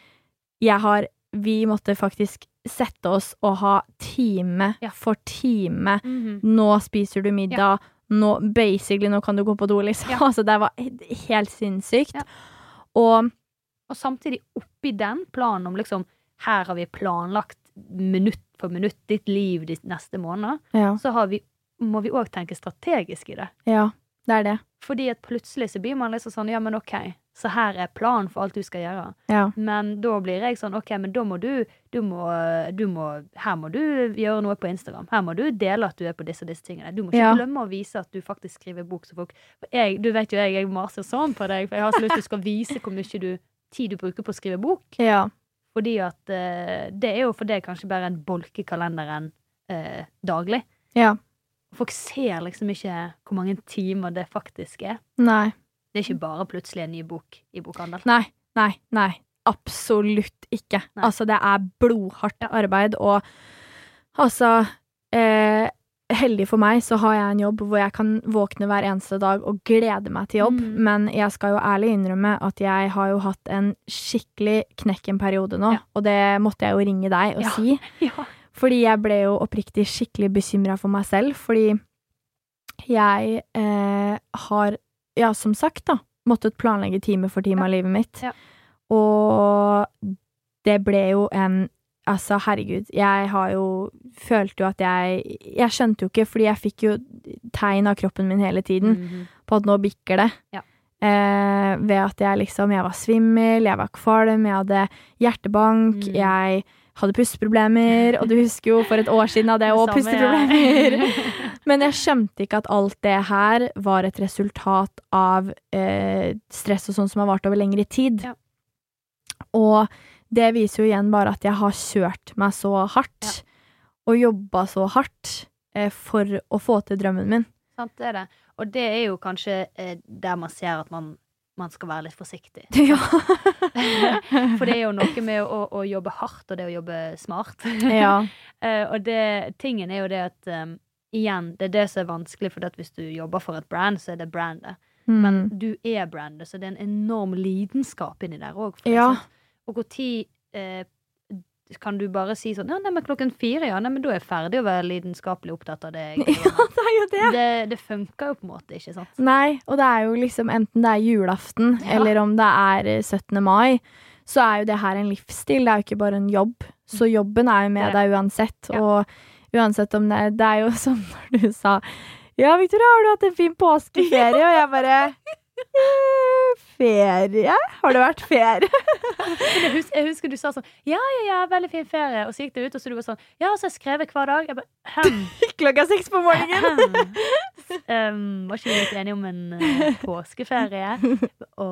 jeg har Vi måtte faktisk sette oss og ha time Ja. for time. Mhm. Nå spiser du middag. Nå, basically, nå kan du gå på do, liksom. Ja. Altså, det var helt sinnssykt. Ja. Og Og samtidig oppi den planen om liksom Her har vi planlagt minutt for minutt ditt liv de neste månedene. ja, Så har vi, må vi òg tenke strategisk i det. ja, det er det. Fordi at plutselig så blir man liksom sånn Ja, men OK, så her er planen for alt du skal gjøre. Ja. Men da blir jeg sånn OK, men da må du Du må, du må Her må du gjøre noe på Instagram. Her må du dele at du er på disse og disse tingene. Du må ikke Ja. glemme å vise at du faktisk skriver bok. Så folk jeg, Du vet jo jeg, jeg maser sånn på deg, for jeg har så lyst til å skal vise hvor mye du, tid du bruker på å skrive bok. Ja. Fordi at eh, Det er jo for det kanskje bare en bolk i kalenderen eh, daglig. Ja. Folk ser liksom ikke hvor mange timer det faktisk er. Nei. Det er ikke bare plutselig en ny bok i bokhandel. Nei. Nei. Nei. Absolutt ikke. Nei. Altså, det er blodhardt arbeid, og altså eh, Heldig for meg så har jeg en jobb hvor jeg kan våkne hver eneste dag og glede meg til jobb, Mm. men jeg skal jo ærlig innrømme at jeg har jo hatt en skikkelig knekk en periode nå, Ja. og det måtte jeg jo ringe deg og Ja. si. Ja. Fordi jeg ble jo oppriktig skikkelig bekymra for meg selv, fordi jeg eh, har, ja, som sagt, da, måttet planlegge time for time av livet mitt. Og det ble jo en Altså, herregud, jeg har jo Følte jo at jeg Jeg skjønte jo ikke, fordi jeg fikk jo tegn av kroppen min hele tiden Mhm. på at nå bikker det. Ja. Eh, ved at jeg liksom Jeg var svimmel, jeg var kvalm, jeg hadde hjertebank, Mm. jeg hadde pusteproblemer, og du husker jo for et år siden hadde jeg òg pusteproblemer. Men jeg skjønte ikke at alt det her var et resultat av eh, stress og sånn som har vart over lengre tid. Ja. Og det viser jo igjen bare at jeg har kjørt meg så hardt, og jobba så hardt eh, for å få til drømmen min. Sant, det er det. Og det er jo kanskje eh, der man ser at man, man skal være litt forsiktig. Ja. For det er jo noe med å, å jobbe hardt og det å jobbe smart. ja. Eh, og det, tingen er jo det at um, igjen, det er det som er vanskelig, for at hvis du jobber for et brand, så er det brandet. Men Mm. du er brandet, så det er en enorm lidenskap inni der òg. Ja. Og når eh, kan du bare si sånn Ja, nei, men klokken fire, ja. Nei, men da er jeg ferdig å være lidenskapelig opptatt av det. Ja, det er jo det. Det, det funker jo på en måte, ikke sant? Nei, og det er jo liksom enten det er julaften Ja. eller om det er eh, 17. mai, så er jo det her en livsstil, det er jo ikke bare en jobb. Så jobben er jo med deg uansett, Ja. og uansett om det Det er jo som når du sa Ja, Victoria, har du hatt en fin påskeferie? Og jeg bare «Eh, ferie? Har det vært ferie? Jeg, husker, jeg husker du sa sånn Ja, ja, ja, veldig fin ferie. Og så gikk det ut, og så du var sånn Ja, og så har jeg skrevet hver dag. Jeg bare. Klokka seks på morgenen. um, var ikke vi litt enige om en uh, påskeferie? Å,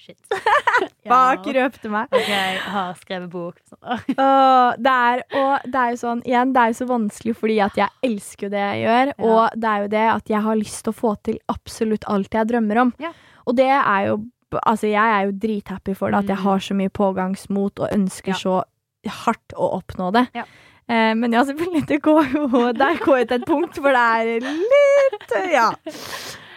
shit. Bak røpte meg. OK, jeg har skrevet bok. Åh, det er, og det er jo sånn, igjen, det er jo så vanskelig fordi at jeg elsker jo det jeg gjør, Ja. og det er jo det at jeg har lyst til å få til absolutt alt jeg drømmer om. Ja. Og det er jo, altså jeg er jo drithappy for det, at jeg Mm. har så mye pågangsmot og ønsker Ja. så hardt å oppnå det. Ja. Eh, men ja, selvfølgelig, det går jo, der går jo til et punkt hvor det er litt, ja,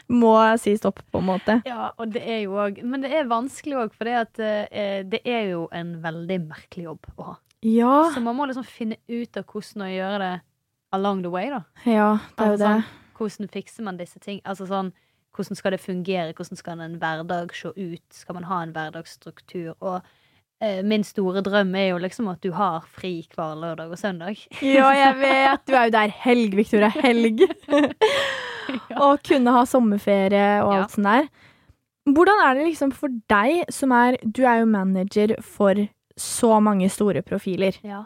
må si stopp på en måte. Ja, og det er jo òg Men det er vanskelig òg, for det, at, eh, det er jo en veldig merkelig jobb å ha. Ja, Så man må liksom finne ut av hvordan å gjøre det along the way, da. ja, det er jo Altså det. sånn, hvordan fikser man disse ting? Altså sånn, hvordan skal det fungere? Hvordan skal en hverdag se ut? Skal man ha en hverdagsstruktur? Og eh, min store drøm er jo liksom at du har fri hver lørdag og søndag. Ja, jeg vet. Du er jo der helg, Victoria. Helg. Og kunne ha sommerferie og Ja. alt sånt der. Hvordan er det liksom for deg som er Du er jo manager for så mange store profiler. Ja.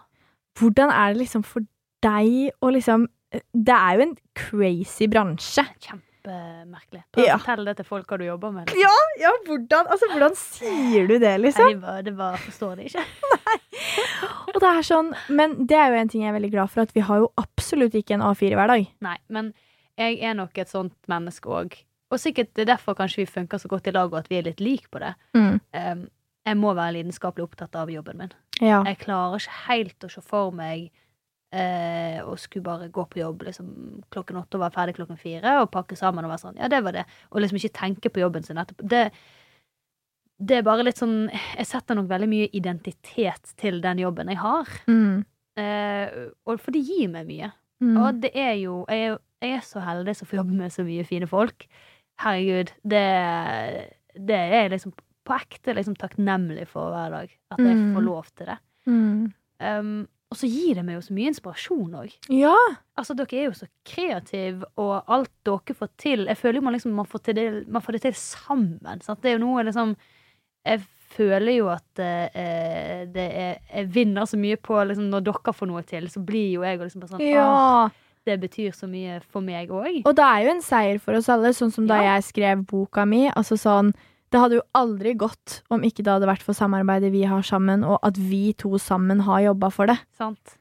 Hvordan er det liksom for deg å liksom Det er jo en crazy bransje. Kjempemerkelig. Prøv å fortelle det til folk hva du jobber med. liksom. Ja, ja hvordan, altså, hvordan sier du det, liksom? Nei, det bare, det forstår de ikke. Og det er sånn, Men det er jo en ting jeg er veldig glad for, at vi har jo absolutt ikke en A4 hver dag. Nei, men jeg er nok et sånt menneske òg. Og sikkert det er derfor kanskje vi funker så godt i lag, og at vi er litt like på det. Mm. Um, jeg må være lidenskapelig opptatt av jobben min. Ja. Jeg klarer ikke helt å se for meg eh, og skulle bare gå på jobb liksom, klokken åtte og være ferdig klokken fire og pakke sammen og være sånn Ja, det var det. Og liksom ikke tenke på jobben sin etterpå. Det, det er bare litt sånn Jeg setter nok veldig mye identitet til den jobben jeg har. Mm. Eh, og for det gir meg mye. Mm. Og det er jo jeg, jeg er så heldig som får jobbe med så mye fine folk. Herregud, det, det er jeg liksom på ekte liksom takknemlig for hver dag. At jeg Mm. får lov til det. Mm. Um, og så gir det meg jo så mye inspirasjon òg. Ja. Altså, dere er jo så kreative, og alt dere får til Jeg føler jo man liksom man får, det, man får det til sammen. Sant? Det er jo noe liksom Jeg føler jo at eh, det er Jeg vinner så mye på liksom, Når dere får noe til, så blir jo jeg liksom bare sånn «Åh, ja. Det betyr så mye for meg òg. Og det er jo en seier for oss alle, sånn som da Ja. jeg skrev boka mi. Altså sånn, det hadde jo aldri gått om ikke det hadde vært for samarbeidet vi har sammen, og at vi to sammen har jobba for det. Sant?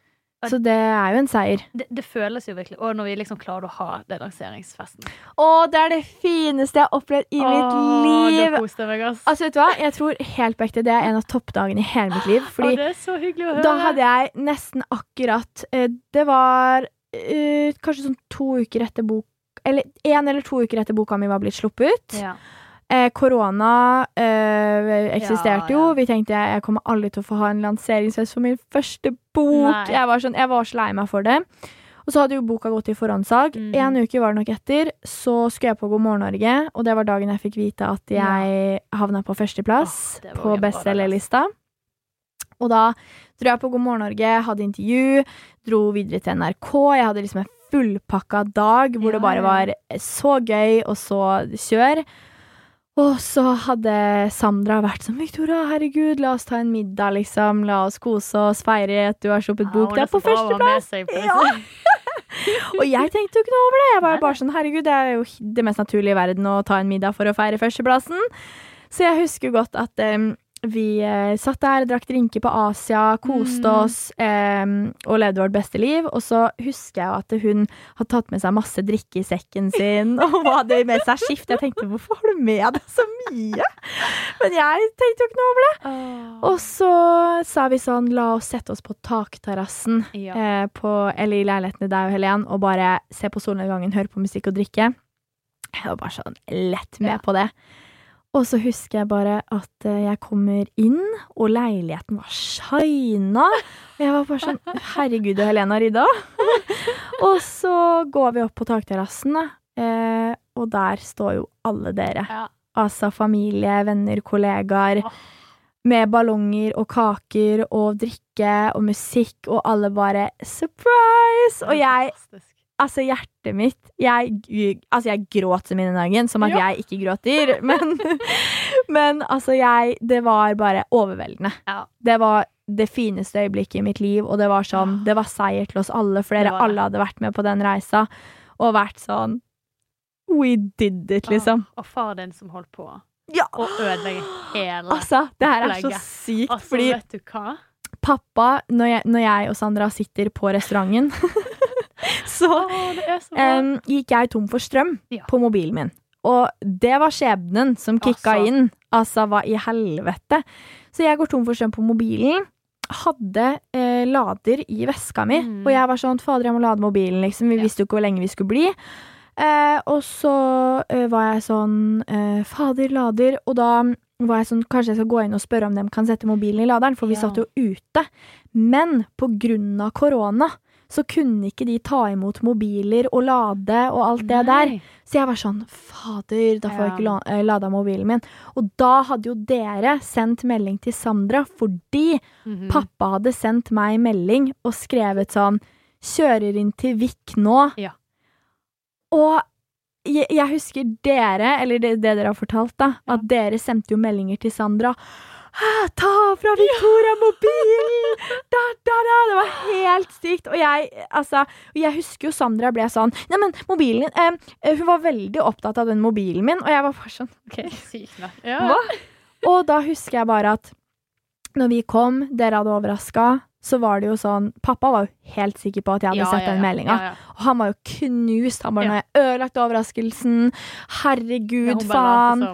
Så det er jo en seier. Det, det føles jo virkelig Og når vi liksom klarer å ha den lanseringsfesten. Å, det er det fineste jeg har opplevd i mitt liv! Da koste meg, ass. Altså, vet du hva? Jeg tror helt på ekte det er en av toppdagene i hele mitt liv. Fordi Åh, det er så hyggelig å høre. da hadde jeg nesten akkurat eh, Det var uh, kanskje sånn to uker etter bok Eller én eller to uker etter boka mi var blitt sluppet ut. ja. Eh, Korona eh, eksisterte Ja, jo. ja. Vi tenkte jeg, jeg kommer aldri til å få ha en lanseringsfest for min første bok. Jeg var, sånn, jeg var så lei meg for det. Og så hadde jo boka gått i forhåndssalg. Mm. En uke var det nok etter. Så skulle jeg på God morgen Norge, og det var dagen jeg fikk vite at jeg havna på førsteplass oh, på bestselgerlista. Og da dro jeg på God morgen Norge, hadde intervju, dro videre til NRK. Jeg hadde liksom en fullpakka dag hvor Ja, det bare var så gøy og så kjør. Og så hadde Sandra vært sånn 'Victoria, herregud, la oss ta en middag, liksom. La oss kose oss, feire at du har sluppet bok. Det er på førsteplass!' Ja. Og jeg tenkte jo ikke noe over det. Jeg var bare sånn, herregud, det er jo det mest naturlige i verden å ta en middag for å feire førsteplassen. Så jeg husker godt at em, vi eh, satt der, drakk drinker på Asia, koste Mm. oss eh, og levde vårt beste liv. Og så husker jeg at hun hadde tatt med seg masse drikke i sekken sin og hadde med seg skift. Jeg tenkte hvorfor har du med deg så mye? Men jeg tenkte jo ikke noe over det. Og så sa vi sånn, la oss sette oss på takterrassen ja. eh, på, eller i leiligheten til deg og Helen og bare se på solnedgangen, høre på musikk og drikke. Jeg var bare sånn lett med Ja. på det. Og så husker jeg bare at eh, jeg kommer inn, og leiligheten var shina. Og jeg var bare sånn Herregud, og Helene har rydda. og så går vi opp på takterrassen, eh, og der står jo alle dere. Ja. Altså familie, venner, kollegaer. Med ballonger og kaker og drikke og musikk, og alle bare surprise! Og jeg altså, hjertet mitt jeg, altså, jeg gråt som i dagen, som at Ja. jeg ikke gråter. Men, men altså, jeg Det var bare overveldende. Ja. Det var det fineste øyeblikket i mitt liv, og det var sånn Det var seier til oss alle, for dere alle hadde vært med på den reisa og vært sånn We did it, liksom. Og far din som holdt på Ja! å ødelegge hele Altså, det her er så sykt, Altså, fordi vet du hva? pappa, når jeg, når jeg og Sandra sitter på restauranten, så Å, er så um, gikk jeg tom for strøm Ja. på mobilen min. Og det var skjebnen som kicka Altså. inn. Altså, hva i helvete? Så jeg går tom for strøm på mobilen. Hadde eh, lader i veska mi, Mm. og jeg var sånn Fader, jeg må lade mobilen, liksom. Vi Ja. visste jo ikke hvor lenge vi skulle bli. Eh, og så eh, var jeg sånn eh, Fader, lader. Og da var jeg sånn Kanskje jeg skal gå inn og spørre om de kan sette mobilen i laderen, for vi Ja. satt jo ute. Men på grunn av korona så kunne ikke de ta imot mobiler og lade og alt det der. Så jeg var sånn Fader, da får jeg ikke eh, lada mobilen min. Og da hadde jo dere sendt melding til Sandra fordi Mhm. pappa hadde sendt meg melding og skrevet sånn Kjører inn til Vik nå. Ja. Og jeg, jeg husker dere, eller det, det dere har fortalt, da, at dere sendte jo meldinger til Sandra. «Hæ, Ta fra Victoria mobilen! Da, da, da. Det var helt sykt. Og jeg, altså, jeg husker jo Sandra ble sånn Neimen, mobilen din eh, Hun var veldig opptatt av den mobilen min, og jeg var bare sånn OK. Sykt nok. Ja. Hva? Og da husker jeg bare at når vi kom, dere hadde overraska, så var det jo sånn Pappa var jo helt sikker på at jeg hadde Ja, sett den ja. meldinga. Ja. Og han var jo knust. Han bare Ja. 'Nå har jeg ødelagt overraskelsen'. Herregud, Ja, faen.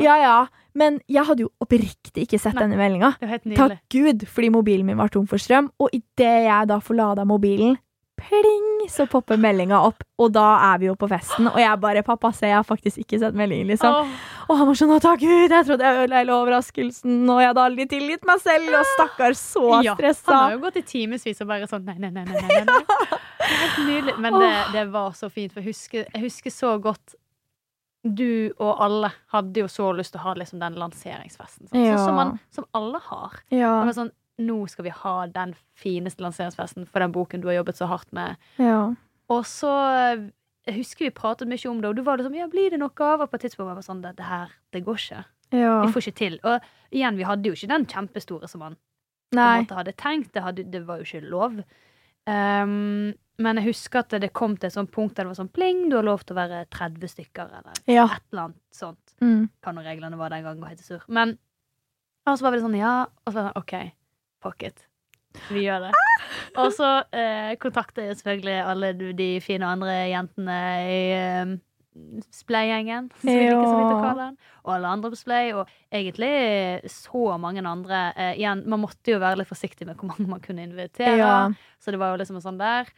Ja, ja. Men jeg hadde jo oppriktig ikke sett Nei. denne meldinga. Er Takk. Gud, fordi mobilen min var tom for strøm. Og idet jeg da får lada mobilen, pling, så popper meldinga opp. Og da er vi jo på festen. Og jeg bare 'Pappa, se, jeg har faktisk ikke sett meldingen', liksom. Oh. Og han var sånn 'Å, takk Gud, jeg trodde jeg ødela hele overraskelsen', og jeg hadde aldri tilgitt meg selv, og stakkar, så ja. Han har jo gått i timevis og bare sånn nei, nei, nei. nei, nei, nei. Det er helt nydelig. Men det, det var så fint, for jeg husker, jeg husker så godt du og alle hadde jo så lyst til å ha liksom den lanseringsfesten. Sånn. Ja. Så, som, man, som alle har. Ja, sånn, Nå skal vi ha den fineste lanseringsfesten for den boken du har jobbet så hardt med. ja. Og så jeg husker vi pratet mye om det, og du var liksom Ja, blir det noe av? Og på et tidspunkt var det sånn Det, det her, det går ikke. ja. Vi får ikke til. Og igjen, vi hadde jo ikke den kjempestore som man på en måte hadde tenkt. Det, hadde, det var jo ikke lov. Um, men jeg husker at det kom til et sånt punkt der det var sånn pling, du har lov til å være 30 stykker, eller Ja. et eller annet sånt. Mm. Hva nå reglene var den gangen, og helt sur. Men og så var vi sånn, ja, og så var det sånn, OK, fuck it. Vi gjør det. Og så eh, kontakter jeg selvfølgelig alle de- de fine andre jentene i eh, Splay-gjengen, som vi liker så vidt å kalle den. Og alle andre på Splay, og egentlig så mange andre. Eh, igjen, man måtte jo være litt forsiktig med hvor mange man kunne invitere. Ja. Så det var jo liksom sånn der.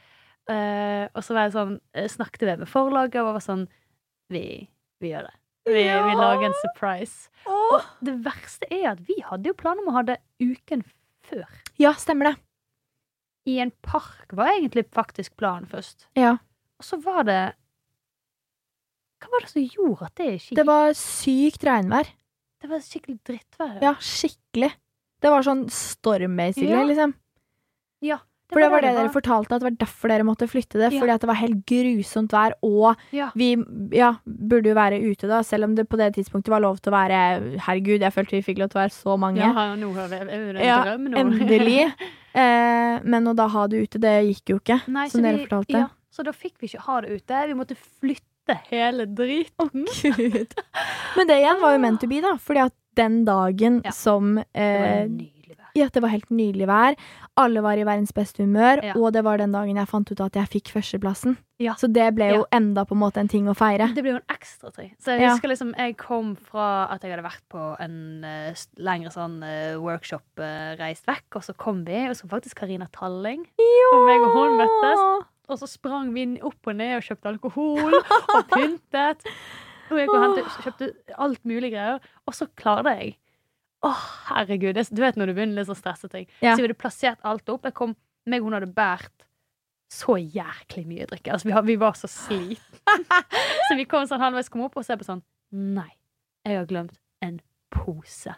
Eh, og så var jeg sånn, eh, snakket vi med forlaget og var sånn Vi, vi gjør det. Vi, vi lager en surprise. Oh! Og det verste er at vi hadde jo planer om å ha det uken før. ja, stemmer det. I en park var egentlig faktisk planen først. Ja. Og så var det Hva var det som gjorde at det ikke gikk? Det var sykt regnvær. Det var skikkelig drittvær. Ja, skikkelig. Det var sånn storm, basically, Ja. liksom. Ja, For det var det dere fortalte, at det var derfor dere måtte flytte det. Ja. Fordi at det var helt grusomt vær, og Ja. vi ja, burde jo være ute da, selv om det på det tidspunktet var lov til å være Herregud, jeg følte vi fikk lov til å være så mange. Ja, nå har vi er en drøm nå. Endelig. Eh, men å da ha det ute, det gikk jo ikke, Nei, som så dere vi- fortalte. Så da fikk vi ikke ha det ute. Vi måtte flytte hele driten. Gud. Men det igjen var jo meant to be, da. Fordi at den dagen som eh, nydelig at det var helt nydelig vær. Alle var i verdens beste humør. Ja. Og det var den dagen jeg fant ut at jeg fikk førsteplassen. Ja. Så det ble jo enda på en måte en ting å feire. Det ble jo en ekstra ting. Så jeg Ja. husker liksom Jeg kom fra at jeg hadde vært på en uh, lengre sånn uh, workshop, uh, reist vekk, og så kom vi, og så faktisk Karina Talling. Og meg og hun møttes. Og så sprang vi opp og ned og kjøpte alkohol og pyntet. Og jeg og hentet, kjøpte alt mulig greier. Og så klarte jeg. Å, herregud. Du vet når du begynner litt å stresse ting. Ja. Så vi hadde plassert alt opp. Jeg kom, meg og hun hadde båret så jæklig mye drikke. Altså, vi, har- vi var så slitne. så vi kom sånn halvveis kom opp og ser på sånn Nei, jeg har glemt en pose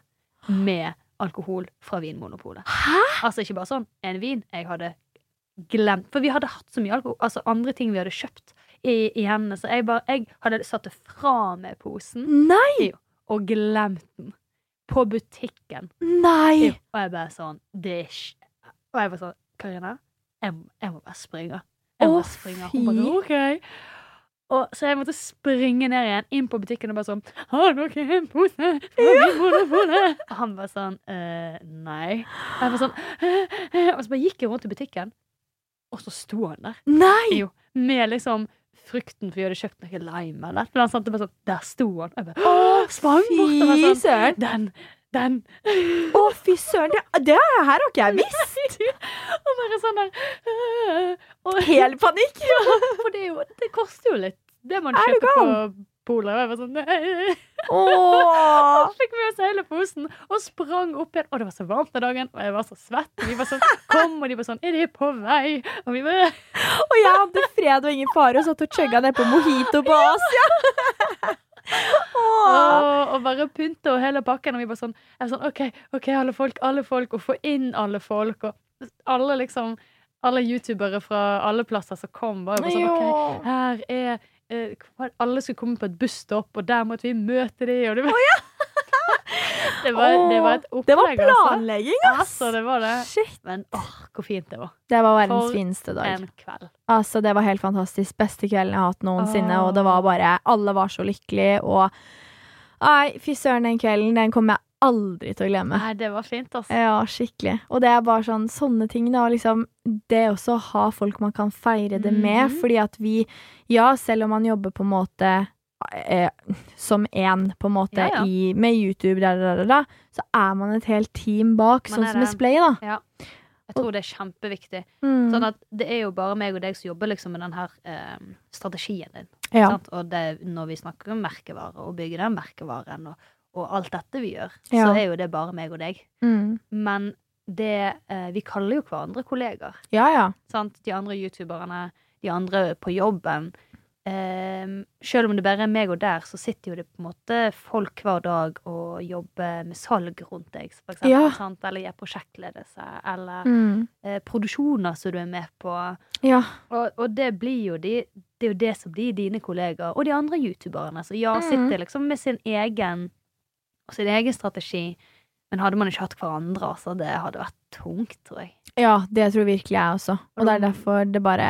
med alkohol fra Vinmonopolet. Hæ? Altså ikke bare sånn en vin. Jeg hadde glemt For vi hadde hatt så mye alkohol, altså andre ting vi hadde kjøpt i, i hendene, så jeg, bare, jeg hadde satt det fra meg posen Nei! og glemt den. På butikken. Nei! Og jeg bare sånn Det er ikke Og jeg bare sånn Karina, jeg, jeg må bare springe. Jeg må bare springe. Hun bare. OK. Og så jeg måtte springe ned igjen, inn på butikken og bare sånn Har dere en pose? Og han bare sånn eh, Nei. Og jeg bare sånn «Eh, eh», Og så bare gikk jeg rundt i butikken, og så sto han der. Nei! Jo, med liksom frukten, for vi hadde kjøpt noe lime eller noe sånt. Sånn, Der sto han. Jeg bare Å, sprang fy sånn søren! Den! Den! Å, fy søren! Det, det her har ikke jeg visst! og bare sånn der øh, og, Hel panikk! For det, er jo, det koster jo litt, det man Er kjøper på polet. Og jeg var sånn nei. Åh! Fikk med oss hele posen og sprang opp igjen. Og det var så varmt den dagen, og jeg var så svett. Og vi var sånn Kom! Og de var sånn Er de på vei? Og vi bare Og jeg hadde fred og ingen fare og satt og chugga ned på mojito på Asia. Åh. og, og bare pynte og hele pakken. Og vi bare sånn, sånn OK, ok, alle folk, alle folk. Og få inn alle folk. Og alle liksom Alle youtubere fra alle plasser som kom, Bare, bare sånn OK, her er Alle skulle komme på et busstopp, og der måtte vi møte dem. og det var det, var, det var et opplegg, Det var altså. planlegging, ass! Altså, det var det. Shit. Men åh, hvor fint det var. Det var verdens For fineste dag. En kveld. Altså, det var helt fantastisk. Beste kvelden jeg har hatt noensinne. oh. Og det var bare Alle var så lykkelige, og Nei, fy søren, den kvelden, den kommer jeg aldri til å glemme. Nei, det var fint, altså. Ja, skikkelig. Og det er bare sånn sånne ting, da. Liksom, det også å ha folk man kan feire det med. Mhm. Fordi at vi, ja, selv om man jobber på en måte eh, som én, på en måte, Ja, ja. I, med YouTube, da, da, da, da, så er man et helt team bak, Man sånn som i. Splay, da. Jeg tror det er kjempeviktig. Mm. Sånn at det er jo bare meg og deg som jobber liksom med den her eh, strategien din. ja. Sant? Og det, når vi snakker om merkevare og bygge den merkevaren og, og alt dette vi gjør, Ja. så er jo det bare meg og deg. Mm. Men det eh, Vi kaller jo hverandre kollegaer. ja, ja. Sant? De andre youtuberne, de andre på jobben. Eh, selv om det bare er meg og der, så sitter jo det på en måte folk hver dag og jobber med salg rundt deg, for eksempel. Ja. Sant? Eller gjør prosjektledelse, eller Mm. eh, produksjoner som du er med på. ja. Og, og det blir jo de, det er jo det som blir dine kollegaer, og de andre youtuberne. Så ja, Mhm. sitter liksom med sin egen sin egen strategi. Men hadde man ikke hatt hverandre, altså, det hadde vært tungt, tror jeg. Ja, det tror virkelig jeg også. Og det er derfor det bare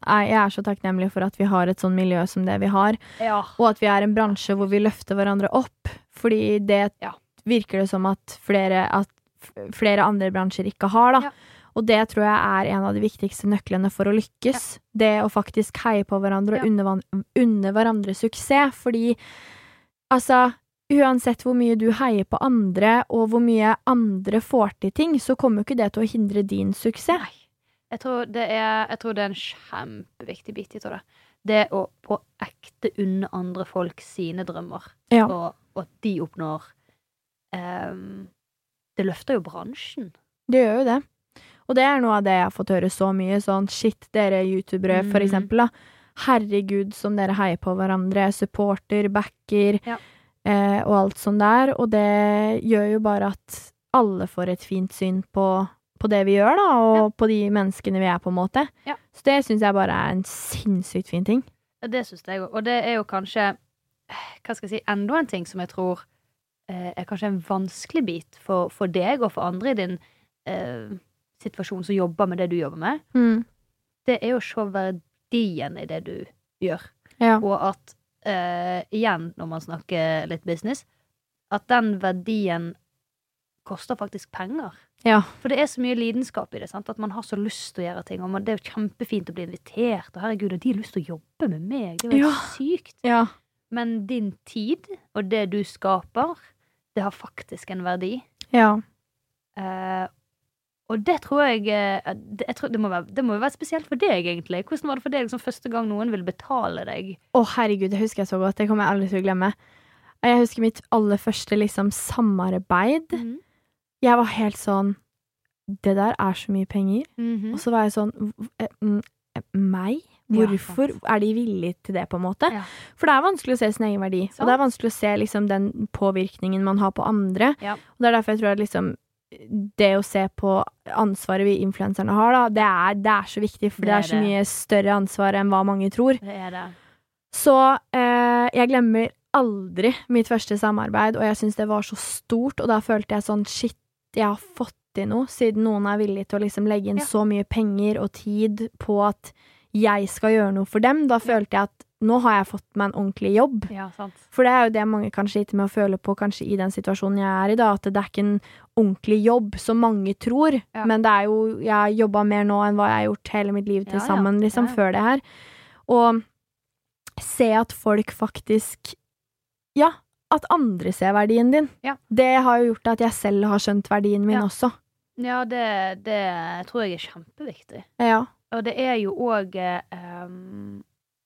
Jeg er så takknemlig for at vi har et sånn miljø som det vi har, Ja. og at vi er en bransje hvor vi løfter hverandre opp. Fordi det Ja. virker det som at flere, at flere andre bransjer ikke har, da. Ja. Og det tror jeg er en av de viktigste nøklene for å lykkes. Det å faktisk heie på hverandre og unne, unne hverandre suksess. Fordi altså Uansett hvor mye du heier på andre, og hvor mye andre får til ting, så kommer jo ikke det til å hindre din suksess. Nei. Jeg tror, det er, jeg tror det er en kjempeviktig bit i det. Det å på ekte unne andre folk sine drømmer, Ja. og, og at de oppnår um, Det løfter jo bransjen. Det gjør jo det. Og det er noe av det jeg har fått høre så mye. Sånn shit, dere youtubere, for Mm. eksempel, da. Herregud, som dere heier på hverandre. Supporter, backer, Ja. Eh, og alt sånn der. Og det gjør jo bare at alle får et fint syn på, på det vi gjør, da, og på de menneskene vi er, på en måte. Ja. Så det syns jeg bare er en sinnssykt fin ting. Ja, Det syns jeg òg. Og det er jo kanskje Hva skal jeg si Enda en ting som jeg tror eh, er kanskje en vanskelig bit for, for deg og for andre i din eh, situasjon som jobber med det du jobber med. Mm. Det er jo å se verdien i det du gjør. Ja. Og at eh, igjen, når man snakker litt business, at den verdien koster faktisk penger. Ja. For det er så mye lidenskap i det. sant? At man har så lyst til å gjøre ting. Og man, det er jo kjempefint å bli invitert. Og herregud, og de har lyst til å jobbe med meg. Det er jo Ja. sykt. ja. Men din tid og det du skaper, det har faktisk en verdi. Ja. Eh, og det tror jeg, eh, det, jeg tror, det, må være, det må være spesielt for deg, egentlig. Hvordan var det for deg liksom, første gang noen ville betale deg? Å, herregud, det husker jeg så godt. Det kommer jeg aldri til å glemme. Jeg husker mitt aller første liksom samarbeid. Jeg var helt sånn Det der er så mye penger. Mhm. Og så var jeg sånn "V- eh, mm, eh, Meg? Hvorfor ja, er de villige til det, på en måte? Ja. For det er vanskelig å se sin egen verdi. Og det er vanskelig å se liksom, den påvirkningen man har på andre. Ja. Og det er derfor jeg tror at liksom det å se på ansvaret vi influenserne har, da, det er, det er så viktig, for det, Det er så det. mye større ansvar enn hva mange tror. Så eh, jeg glemmer aldri mitt første samarbeid, og jeg syns det var så stort, og da følte jeg sånn shit, jeg har fått til noe, siden noen er villig til å liksom legge inn Ja. så mye penger og tid på at jeg skal gjøre noe for dem. Da følte jeg at nå har jeg fått meg en ordentlig jobb. Ja, sant. For det er jo det mange kan slite med å føle på kanskje i den situasjonen jeg er i, da, at det er ikke en ordentlig jobb som mange tror, Ja. men det er jo Jeg har jobba mer nå enn hva jeg har gjort hele mitt liv til Ja, sammen, liksom, før det her. Og se at folk faktisk Ja, at andre ser verdien din. Det har jo gjort at jeg selv har skjønt verdien min også. Ja, det, det tror jeg er kjempeviktig. Ja. Og det er jo òg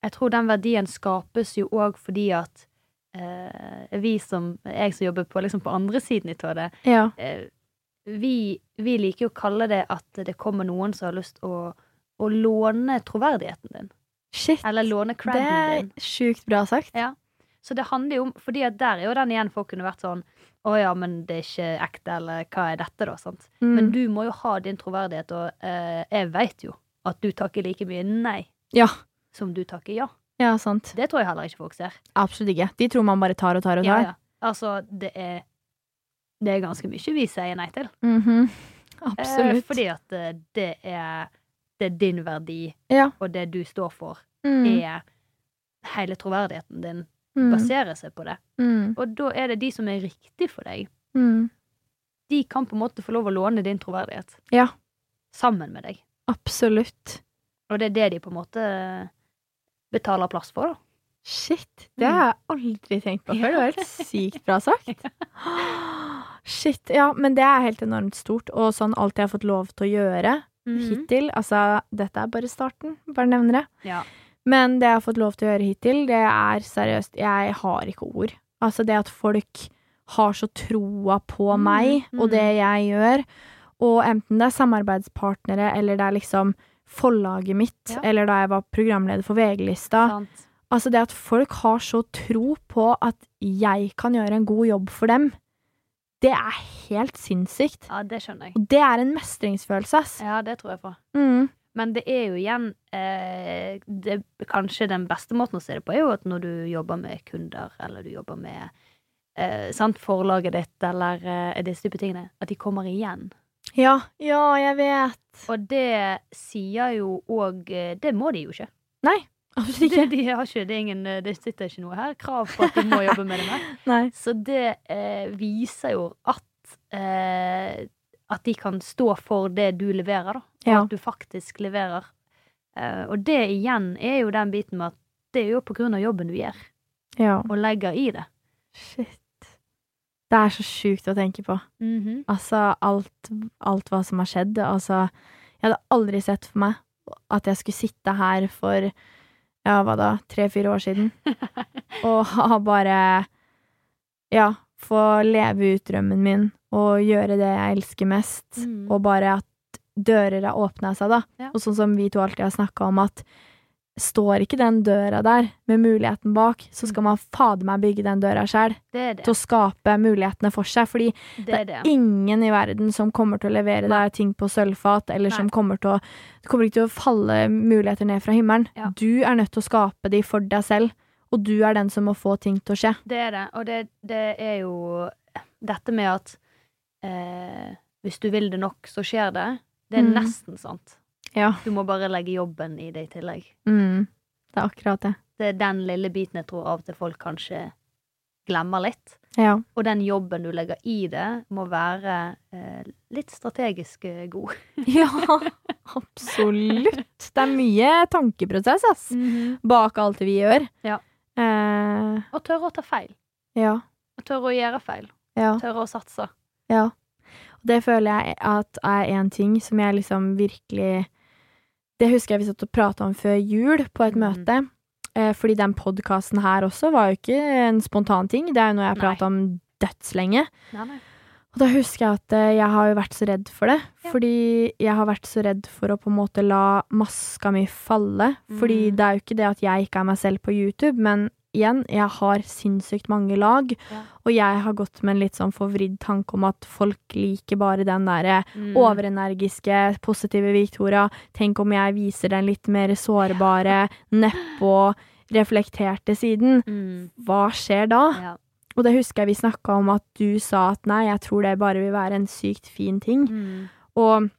Jeg tror den verdien skapes jo òg fordi at eh, vi som Jeg som jobber på, liksom på andre siden av det, Ja. eh, vi, vi liker jo å kalle det at det kommer noen som har lyst å, å låne troverdigheten din. Shit. Eller låne Det er din. sjukt bra sagt. Ja. Så det handler jo om Fordi at der er jo den igjen folk kunne vært sånn Å ja, men det er ikke ekte, eller hva er dette, da? sant? Mm. Men du må jo ha din troverdighet, og eh, jeg veit jo at du takker like mye nei Ja. Som du takker ja. Ja, sant. Det tror jeg heller ikke folk ser. Absolutt ikke. De tror man bare tar og tar og tar. ja. Altså, det er Det er ganske mye vi sier nei til. Mm -hmm. Absolutt. fordi at eh, det er Det er din verdi, Ja. og det du står for, Mm. er Hele troverdigheten din Mm. baserer seg på det. Mm. Og da er det de som er riktig for deg. Mm. De kan på en måte få lov å låne din troverdighet. Ja. Sammen med deg. Absolutt. Og det er det de på en måte betaler plass for, da. Shit, det har jeg aldri tenkt på før. Det var helt sykt bra sagt. Shit, ja, men det er helt enormt stort, og sånn alt jeg har fått lov til å gjøre mm. hittil Altså, dette er bare starten, bare nevner det. Ja. Men det jeg har fått lov til å gjøre hittil, det er seriøst Jeg har ikke ord. Altså, det at folk har så troa på Mm, meg og mm. det jeg gjør, og enten det er samarbeidspartnere, eller det er liksom forlaget mitt, Ja. eller da jeg var programleder for VG-lista Altså det at folk har så tro på at jeg kan gjøre en god jobb for dem, det er helt sinnssykt. Ja, det skjønner jeg. Og det er en mestringsfølelse, ass. Ja, det tror jeg på. Mm. Men det er jo igjen eh, det, Kanskje den beste måten å se det på er jo at når du jobber med kunder, eller du jobber med eh, sant, forlaget ditt, eller eh, disse type tingene, at de kommer igjen. Ja, ja, jeg vet. Og det sier jo òg Det må de jo ikke. Nei, absolutt ikke. Det, de har ikke det, ingen, eh, det sitter ikke noe her krav på at de må jobbe med det Med. Nei. Så det eh, viser jo at eh, At de kan stå for det du leverer, da. Og Ja. at du faktisk leverer. Eh, og det igjen er jo den biten med at det er jo på grunn av jobben du gjør, Ja. og legger i det. Shit. Det er så sjukt å tenke på. Altså, alt, alt hva som har skjedd. Altså, jeg hadde aldri sett for meg at jeg skulle sitte her for, ja, hva da, tre-fire år siden, og ha bare, ja, få leve ut drømmen min, og gjøre det jeg elsker mest, Mm. og bare at dører har åpna seg, da. Ja. Og sånn som vi to alltid har snakka om, at står ikke den døra der med muligheten bak, så skal man fader meg bygge den døra sjøl, Det er det. til å skape mulighetene for seg, fordi Det er det. ingen i verden som kommer til å levere deg ting på sølvfat, eller som kommer til å Det kommer ikke til å falle muligheter ned fra himmelen. Ja. Du er nødt til å skape de for deg selv, og du er den som må få ting til å skje. Det er det. Og det, det er jo dette med at eh, hvis du vil det nok, så skjer det. Det er Mm. nesten sant. Ja. Du må bare legge jobben i det i tillegg. Mm. Det er akkurat det. Det er den lille biten jeg tror av og til folk kanskje glemmer litt. Ja. Og den jobben du legger i det, må være eh, litt strategisk eh, god. ja, absolutt. Det er mye tankeprosess, ass, bak alt vi gjør. Ja. Eh, Og tørre å ta feil. ja. Og tørre å gjøre feil. Ja. Tørre å satse. Ja. Og det føler jeg at er en ting som jeg liksom virkelig Det husker jeg vi satt og prata om før jul på et mm. møte. Eh, fordi den podkasten her også var jo ikke en spontan ting. Det er jo noe jeg har prata om dødslenge. Nei, nei. Og da husker jeg at eh, jeg har jo vært så redd for det. Ja. Fordi jeg har vært så redd for å på en måte la maska mi falle. Fordi Mm. det er jo ikke det at jeg ikke er meg selv på YouTube, men igjen, jeg har sinnssykt mange lag, Ja. og jeg har gått med en litt sånn forvridd tanke om at folk liker bare den derre Mm. overenergiske, positive Victoria. Tenk om jeg viser den litt mer sårbare, nedpå, reflekterte siden. Mm. Hva skjer da? Ja. Og det husker jeg vi snakka om at du sa at nei, jeg tror det bare vil være en sykt fin ting. Mm. Og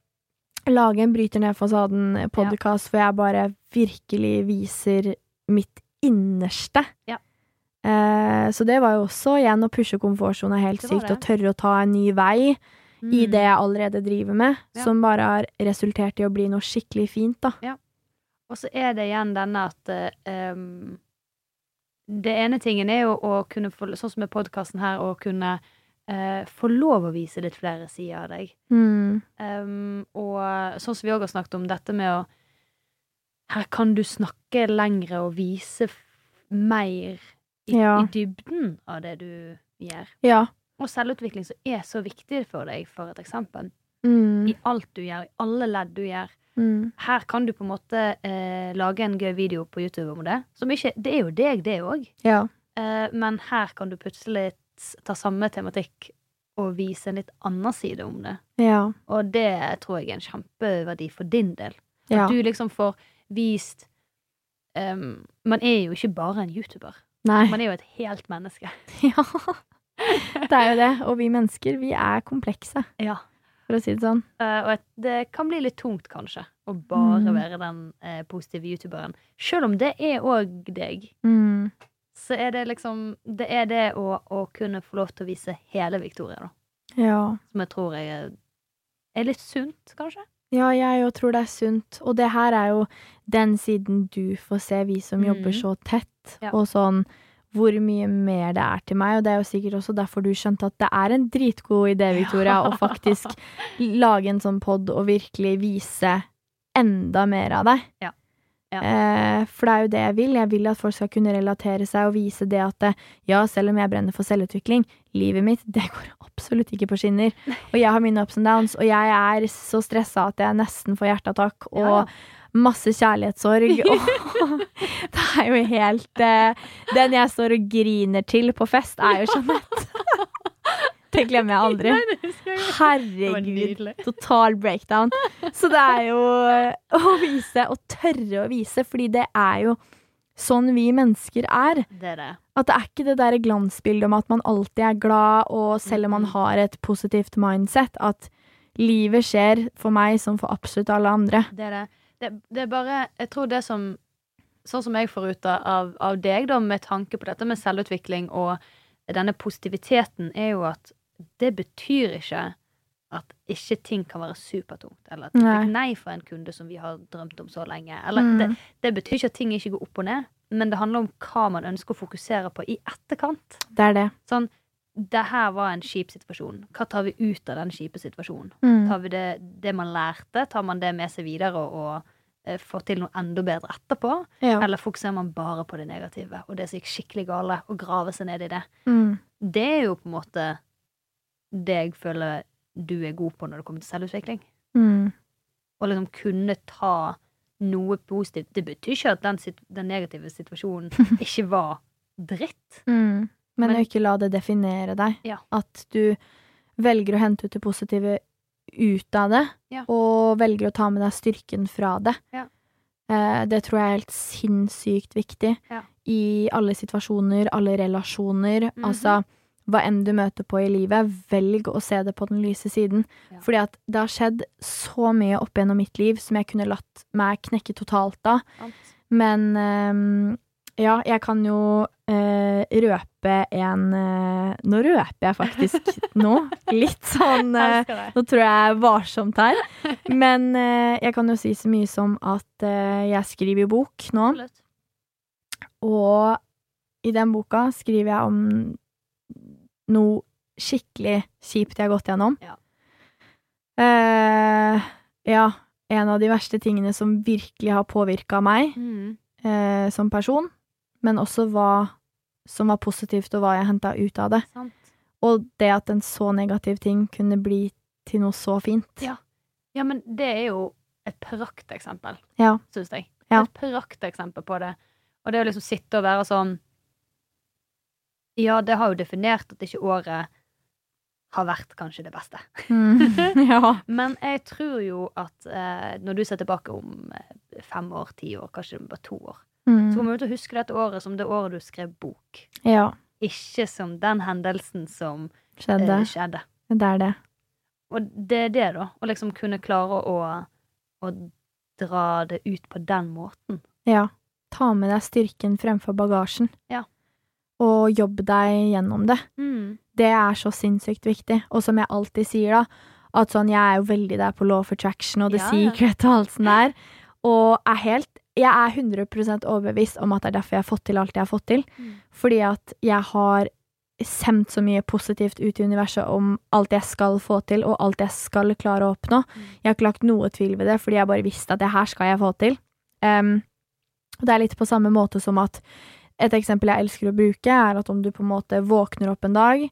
lage en Bryter ned fasaden-podkast hvor jeg bare virkelig viser mitt innerste. Ja. Eh, så det var jo også igjen å pushe komfortsona helt sykt, det. og tørre å ta en ny vei i Mm. det jeg allerede driver med, Ja. som bare har resultert i å bli noe skikkelig fint, da. Og så er det igjen denne at em, Det ene tingen er jo å kunne få, sånn som med podkasten her, å kunne uh, få lov å vise litt flere sider av deg. Mm. Um, og sånn som vi òg har snakket om, dette med å Her kan du snakke lengre og vise mer i, Ja. i dybden av det du gjør. Ja. Og selvutvikling som er så viktig for deg, for et eksempel. Mm. I alt du gjør, i alle ledd du gjør. Mm. Her kan du på en måte eh, lage en gøy video på YouTube om det. Som ikke, det er jo deg, det òg. Ja. Eh, men her kan du plutselig ta samme tematikk og vise en litt annen side om det. Ja. Og det tror jeg er en kjempeverdi for din del. At Ja. du liksom får vist um, Man er jo ikke bare en YouTuber. Nei. Man er jo et helt menneske. Ja. Det er jo det. Og vi mennesker, vi er komplekse, Ja. for å si det sånn. Uh, og et, det kan bli litt tungt, kanskje, å bare Mm. være den uh, positive youtuberen. Selv om det er òg deg. Mm. så er det liksom Det er det å, å kunne få lov til å vise hele Victoria, da. Ja. Som jeg tror jeg er, er litt sunt, kanskje. Ja, jeg òg tror det er sunt. Og det her er jo den siden du får se, vi som jobber Mhm. så tett, Ja. og sånn hvor mye mer det er til meg. Og det er jo sikkert også derfor du skjønte at det er en dritgod idé, Victoria, å faktisk lage en sånn pod og virkelig vise enda mer av deg. Ja. Ja. Eh, for det er jo det jeg vil. Jeg vil at folk skal kunne relatere seg og vise det at det, ja, selv om jeg brenner for selvutvikling, livet mitt, det går absolutt ikke på skinner. Og jeg har mine ups and downs, og jeg er så stressa at jeg nesten får hjerteattakk og Ja. masse kjærlighetssorg. Og det er jo helt eh, Den jeg står og griner til på fest, er jo Jeanette. Det glemmer jeg aldri. Herregud. Total breakdown. Så det er jo å vise, og tørre å vise, fordi det er jo sånn vi mennesker er. Det er det. At det er ikke det der glansbildet om at man alltid er glad, og selv om man Mhm. har et positivt mindset, at livet skjer for meg som for absolutt alle andre. Det er det. Det, det er bare Jeg tror det som Sånn som jeg får ut av, av deg, da, med tanke på dette med selvutvikling og denne positiviteten, er jo at det betyr ikke at ikke ting kan være supertungt. Eller at du fikk nei fra en kunde som vi har drømt om så lenge. Eller Mm. det, det betyr ikke at ting ikke går opp og ned, men det handler om hva man ønsker å fokusere på i etterkant. Det er det. Sånn, det her var en kjip situasjon. Hva tar vi ut av den kjipe situasjonen? Mm. Tar vi det, det man lærte, tar man det med seg videre og, og eh, får til noe enda bedre etterpå? Ja. Eller fokuserer man bare på det negative og det som gikk skikkelig gale, og graver seg ned i det? Mm. Det er jo på en måte det jeg føler du er god på når det kommer til selvutvikling. Mm. Å liksom kunne ta noe positivt. Det betyr ikke at den, den negative situasjonen ikke var dritt. Mm. Men, Men- å ikke la det definere deg. Ja. At du velger å hente ut det positive ut av det, Ja. og velger å ta med deg styrken fra det. Ja. Eh, det tror jeg er helt sinnssykt viktig i alle situasjoner, alle relasjoner. Mhm. Altså, hva enn du møter på i livet, velg å se det på den lyse siden. Ja. Fordi at det har skjedd så mye opp gjennom mitt liv som jeg kunne latt meg knekke totalt av. Men um, ja, jeg kan jo uh, røpe en uh, Nå røper jeg faktisk nå. Litt sånn uh, Nå tror jeg varsomt her. Men jeg kan jo si så mye som at jeg skriver jo bok nå. Og i den boka skriver jeg om noe skikkelig kjipt jeg har gått gjennom. Ja. Eh, ja, en av de verste tingene som virkelig har påvirka meg Mm. eh, som person, men også hva som var positivt, og hva jeg henta ut av det. Sant. Og det at en så negativ ting kunne bli til noe så fint. Ja. Ja, men det er jo et prakteksempel, Ja. syns jeg. Ja. Et prakteksempel på det. Og det å liksom sitte og være sånn Ja, det har jo definert at ikke året har vært kanskje det beste. Mm. ja. Men jeg tror jo at eh, når du ser tilbake om eh, fem år, ti år, kanskje bare to år, så Mm. kommer du til å huske dette året som det året du skrev bok. ja. Ikke som den hendelsen som Skjedde. eh, skjedde. Det er det. Og det er det, da. Å liksom kunne klare å, å dra det ut på den måten. Ja. Ta med deg styrken fremfor bagasjen. Ja. Og jobb deg gjennom det. Mm. Det er så sinnssykt viktig. Og som jeg alltid sier, da, at sånn, jeg er jo veldig der på law of attraction og the Ja, secret og alt sånt der. Og er helt Jeg er 100% overbevist om at det er derfor jeg har fått til alt jeg har fått til. Mm. Fordi at jeg har sendt så mye positivt ut i universet om alt jeg skal få til, og alt jeg skal klare å oppnå. Mm. Jeg har ikke lagt noe tvil ved det, fordi jeg bare visste at det her skal jeg få til. Um, og det er litt på samme måte som at et eksempel jeg elsker å bruke, er at om du på en måte våkner opp en dag,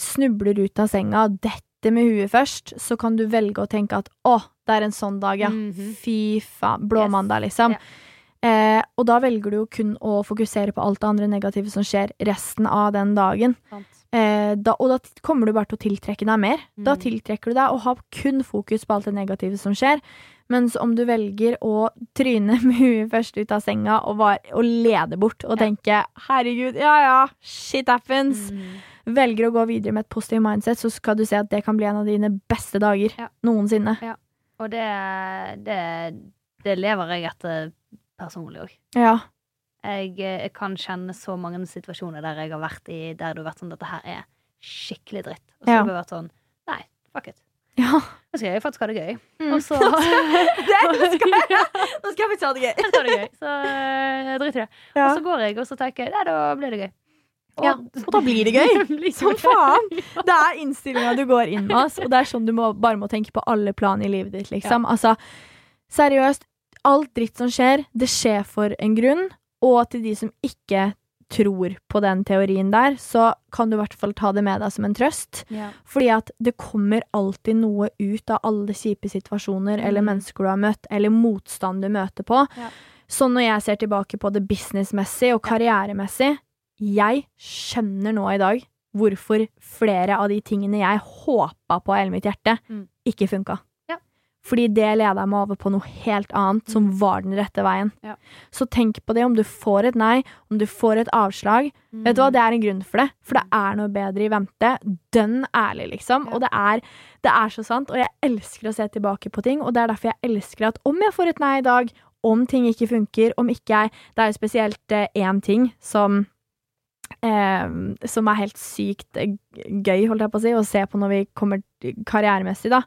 snubler ut av senga, detter med huet først, så kan du velge å tenke at å, det er en sånn dag, ja. Mhm. Fy faen. Blåmandag, liksom. Yeah. Eh, og da velger du jo kun å fokusere på alt det andre negative som skjer resten av den dagen. Sant. Eh, da, og da kommer du bare til å tiltrekke deg mer. Da Mm. tiltrekker du deg og har kun fokus på alt det negative som skjer. Mens om du velger å tryne med huet først ut av senga og, var, og lede bort og Ja. tenke 'herregud, ja ja, shit happens', Mm. velger å gå videre med et positivt mindset, så skal du se at det kan bli en av dine beste dager Ja. noensinne. Og det, det, det lever jeg etter personlig òg. Ja. Jeg, eh, jeg kan kjenne så mange situasjoner der jeg har vært i der du har vært sånn dette her er skikkelig dritt. Og så Ja. har jeg vært sånn Nei, fuck it. ja. Nå skal jeg faktisk ha det gøy. Mm. Og så Det skal jeg! Nå skal jeg faktisk ha det gøy. Jeg skal ha det gøy. Så jeg driter i det. Ja. Og så går jeg, og så tenker jeg Nei, da blir det gøy. Ja, og da blir det gøy. Som faen! Det er innstillinga du går inn med, ass, og det er sånn du må, bare må tenke på alle plan i livet ditt, liksom. Altså, seriøst, alt dritt som skjer, det skjer for en grunn, og til de som ikke tror på den teorien der, så kan du i hvert fall ta det med deg som en trøst. Ja. Fordi at det kommer alltid noe ut av alle kjipe situasjoner eller Mm. mennesker du har møtt, eller motstand du møter på. Ja. Så når jeg ser tilbake på det businessmessig og karrieremessig, jeg skjønner nå i dag hvorfor flere av de tingene jeg håpa på i hele mitt hjerte, Mm. ikke funka. Fordi det leda meg over på noe helt annet, som var den rette veien. Mm. Ja. Så tenk på det om du får et nei, om du får et avslag. Vet du hva, det er en grunn for det. For det er noe bedre i vente. Dønn ærlig, liksom. Ja. Og det er, det er så sant. Og jeg elsker å se tilbake på ting, og det er derfor jeg elsker at om jeg får et nei i dag, om ting ikke funker, om ikke jeg Det er jo spesielt eh, én ting som eh, som er helt sykt eh, gøy, holdt jeg på å si, å se på når vi kommer karrieremessig, da.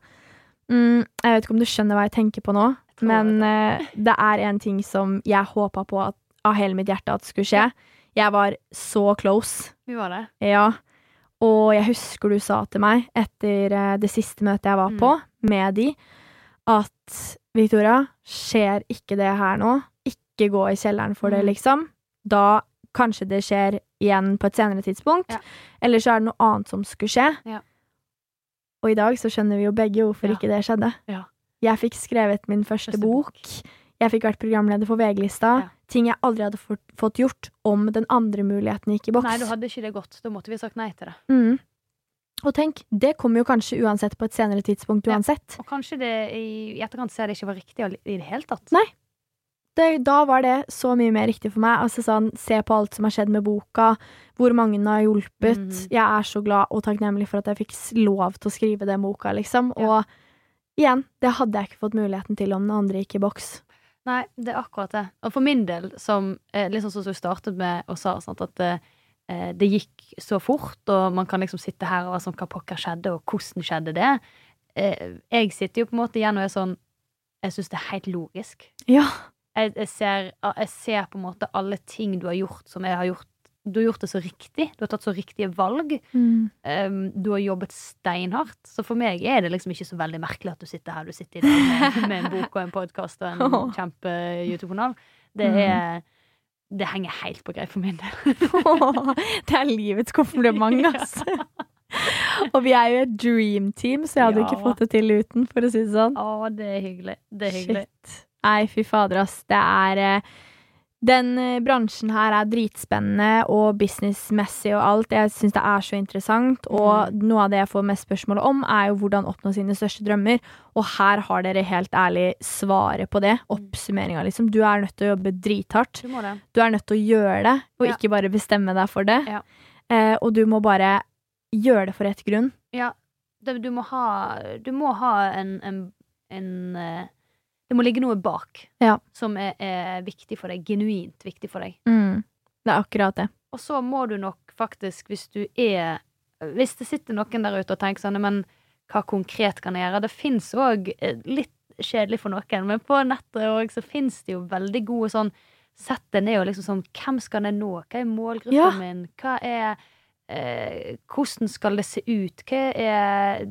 Mm, jeg vet ikke om du skjønner hva jeg tenker på nå, men jeg eh, det er en ting som jeg håpa på at, av hele mitt hjerte at skulle skje. Jeg var så close. Vi var det. Ja. Og jeg husker du sa til meg etter uh, det siste møtet jeg var Mm. på med de, at Victoria, skjer ikke det her nå, ikke gå i kjelleren for det, Mm. liksom. Da kanskje det skjer igjen på et senere tidspunkt. Ja. Eller så er det noe annet som skulle skje. Ja. Og i dag så skjønner vi jo begge hvorfor Ja. ikke det skjedde. Ja. Jeg fikk skrevet min første, Første bok. bok. Jeg fikk vært programleder for VG-lista. Ja. Ting jeg aldri hadde fått, fått gjort om den andre muligheten gikk i boks. Nei, da hadde ikke det gått. Da måtte vi sagt nei til det. Mm. Og tenk, det kommer jo kanskje uansett på et senere tidspunkt Ja. uansett. Og kanskje det i etterkant ser det ikke var riktig i det hele tatt. Nei. Det, da var det så mye mer riktig for meg. Altså sånn, Se på alt som har skjedd med boka, hvor mange den har hjulpet. Mhm. Jeg er så glad og takknemlig for at jeg fikk lov til å skrive den boka, liksom. Ja. Og igjen, det hadde jeg ikke fått muligheten til om den andre gikk i boks. Nei, det er akkurat det. Og for min del, som liksom som du startet med og sa, sant, at det, eh, det gikk så fort, og man kan liksom sitte her og være sånn hva pokker skjedde, og hvordan skjedde det? Eh, jeg sitter jo på en måte igjen og er sånn Jeg syns det er helt logisk. Ja. Jeg, jeg, ser, jeg ser på en måte alle ting du har gjort som jeg har gjort. Du har gjort det så riktig. Du har tatt så riktige valg. Mm. Um, du har jobbet steinhardt. Så for meg er det liksom ikke så veldig merkelig at du sitter her du sitter i dag med, med en bok og en podkast og en kjempe-YouTube-kanal. Det Mm. er Det henger helt på greip for min del. det er livets kompliment, altså. og vi er jo et dream team, så jeg hadde Ja. ikke fått det til uten, for å si det sånn. Å, det er hyggelig. Det er hyggelig. Shit. Nei, fy fader, ass. Det er eh, Den eh, bransjen her er dritspennende og businessmessig og alt. Jeg syns det er så interessant. Og noe av det jeg får mest spørsmål om, er jo hvordan oppnå sine største drømmer. Og her har dere helt ærlig svaret på det. Oppsummeringa, liksom. Du er nødt til å jobbe drithardt. Du må det. Du er nødt til å gjøre det, og Ja. ikke bare bestemme deg for det. Ja. Eh, og du må bare gjøre det for rett grunn. Ja. Du må ha Du må ha en, en, en eh, Det må ligge noe bak Ja. som er, er viktig for deg. Genuint viktig for deg. Mm. Det er akkurat det. Og så må du nok faktisk, hvis du er Hvis det sitter noen der ute og tenker sånn Men hva konkret kan jeg gjøre? Det fins òg litt kjedelig for noen, men på nettet òg så fins det jo veldig gode sånn Sett deg ned og liksom sånn Hvem skal jeg nå? Hva er målgruppen Ja. min? Hva er eh, Hvordan skal det se ut? Hva er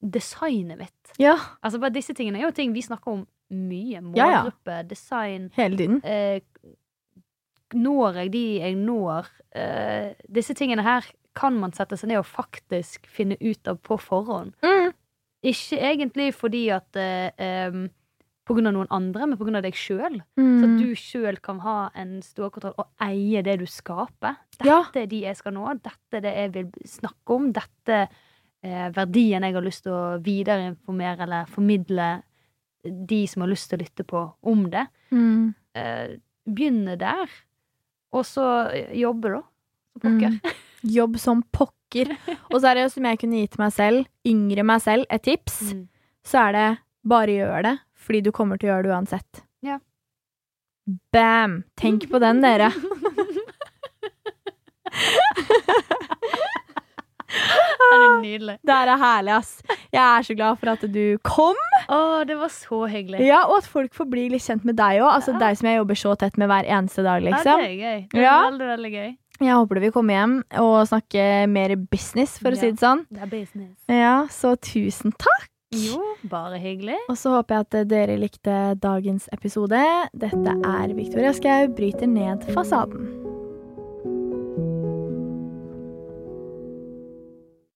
designet mitt? Ja, Altså bare Disse tingene er jo ting vi snakker om mye. Ja, ja. Målgruppe, design hele tiden. eh, Når jeg de jeg når? Eh, disse tingene her kan man sette seg ned og faktisk finne ut av på forhånd. Mm. Ikke egentlig fordi at eh, På grunn av noen andre, men på grunn av deg sjøl. Så at Mm. du sjøl kan ha en stålkontroll og eie det du skaper. Dette Ja. er de jeg skal nå. Dette er det jeg vil snakke om. Dette er verdien jeg har lyst til å videreinformere eller formidle de som har lyst til å lytte på, om det. Mm. Eh, begynne der, og så jobbe, da. Som pokker. Mm. Jobb som pokker. Og så er det jo som jeg kunne gitt meg selv, yngre meg selv, et tips, Mm. så er det bare gjør det, fordi du kommer til å gjøre det uansett. Ja. Bam! Tenk på den, dere. Det er nydelig. Det er herlig, ass. Jeg er så glad for at du kom. Å, det var så hyggelig. Ja, Og at folk får bli litt kjent med deg òg. Altså, Ja. deg som jeg jobber så tett med hver eneste dag, Ja, liksom. det er gøy. Det er Ja. veldig, veldig gøy. Jeg håper du vil komme hjem og snakke mer business, for å si det sånn. Det er business. Ja, Så tusen takk. Jo, bare hyggelig. Og så håper jeg at dere likte dagens episode. Dette er Victoria Skau bryter ned fasaden.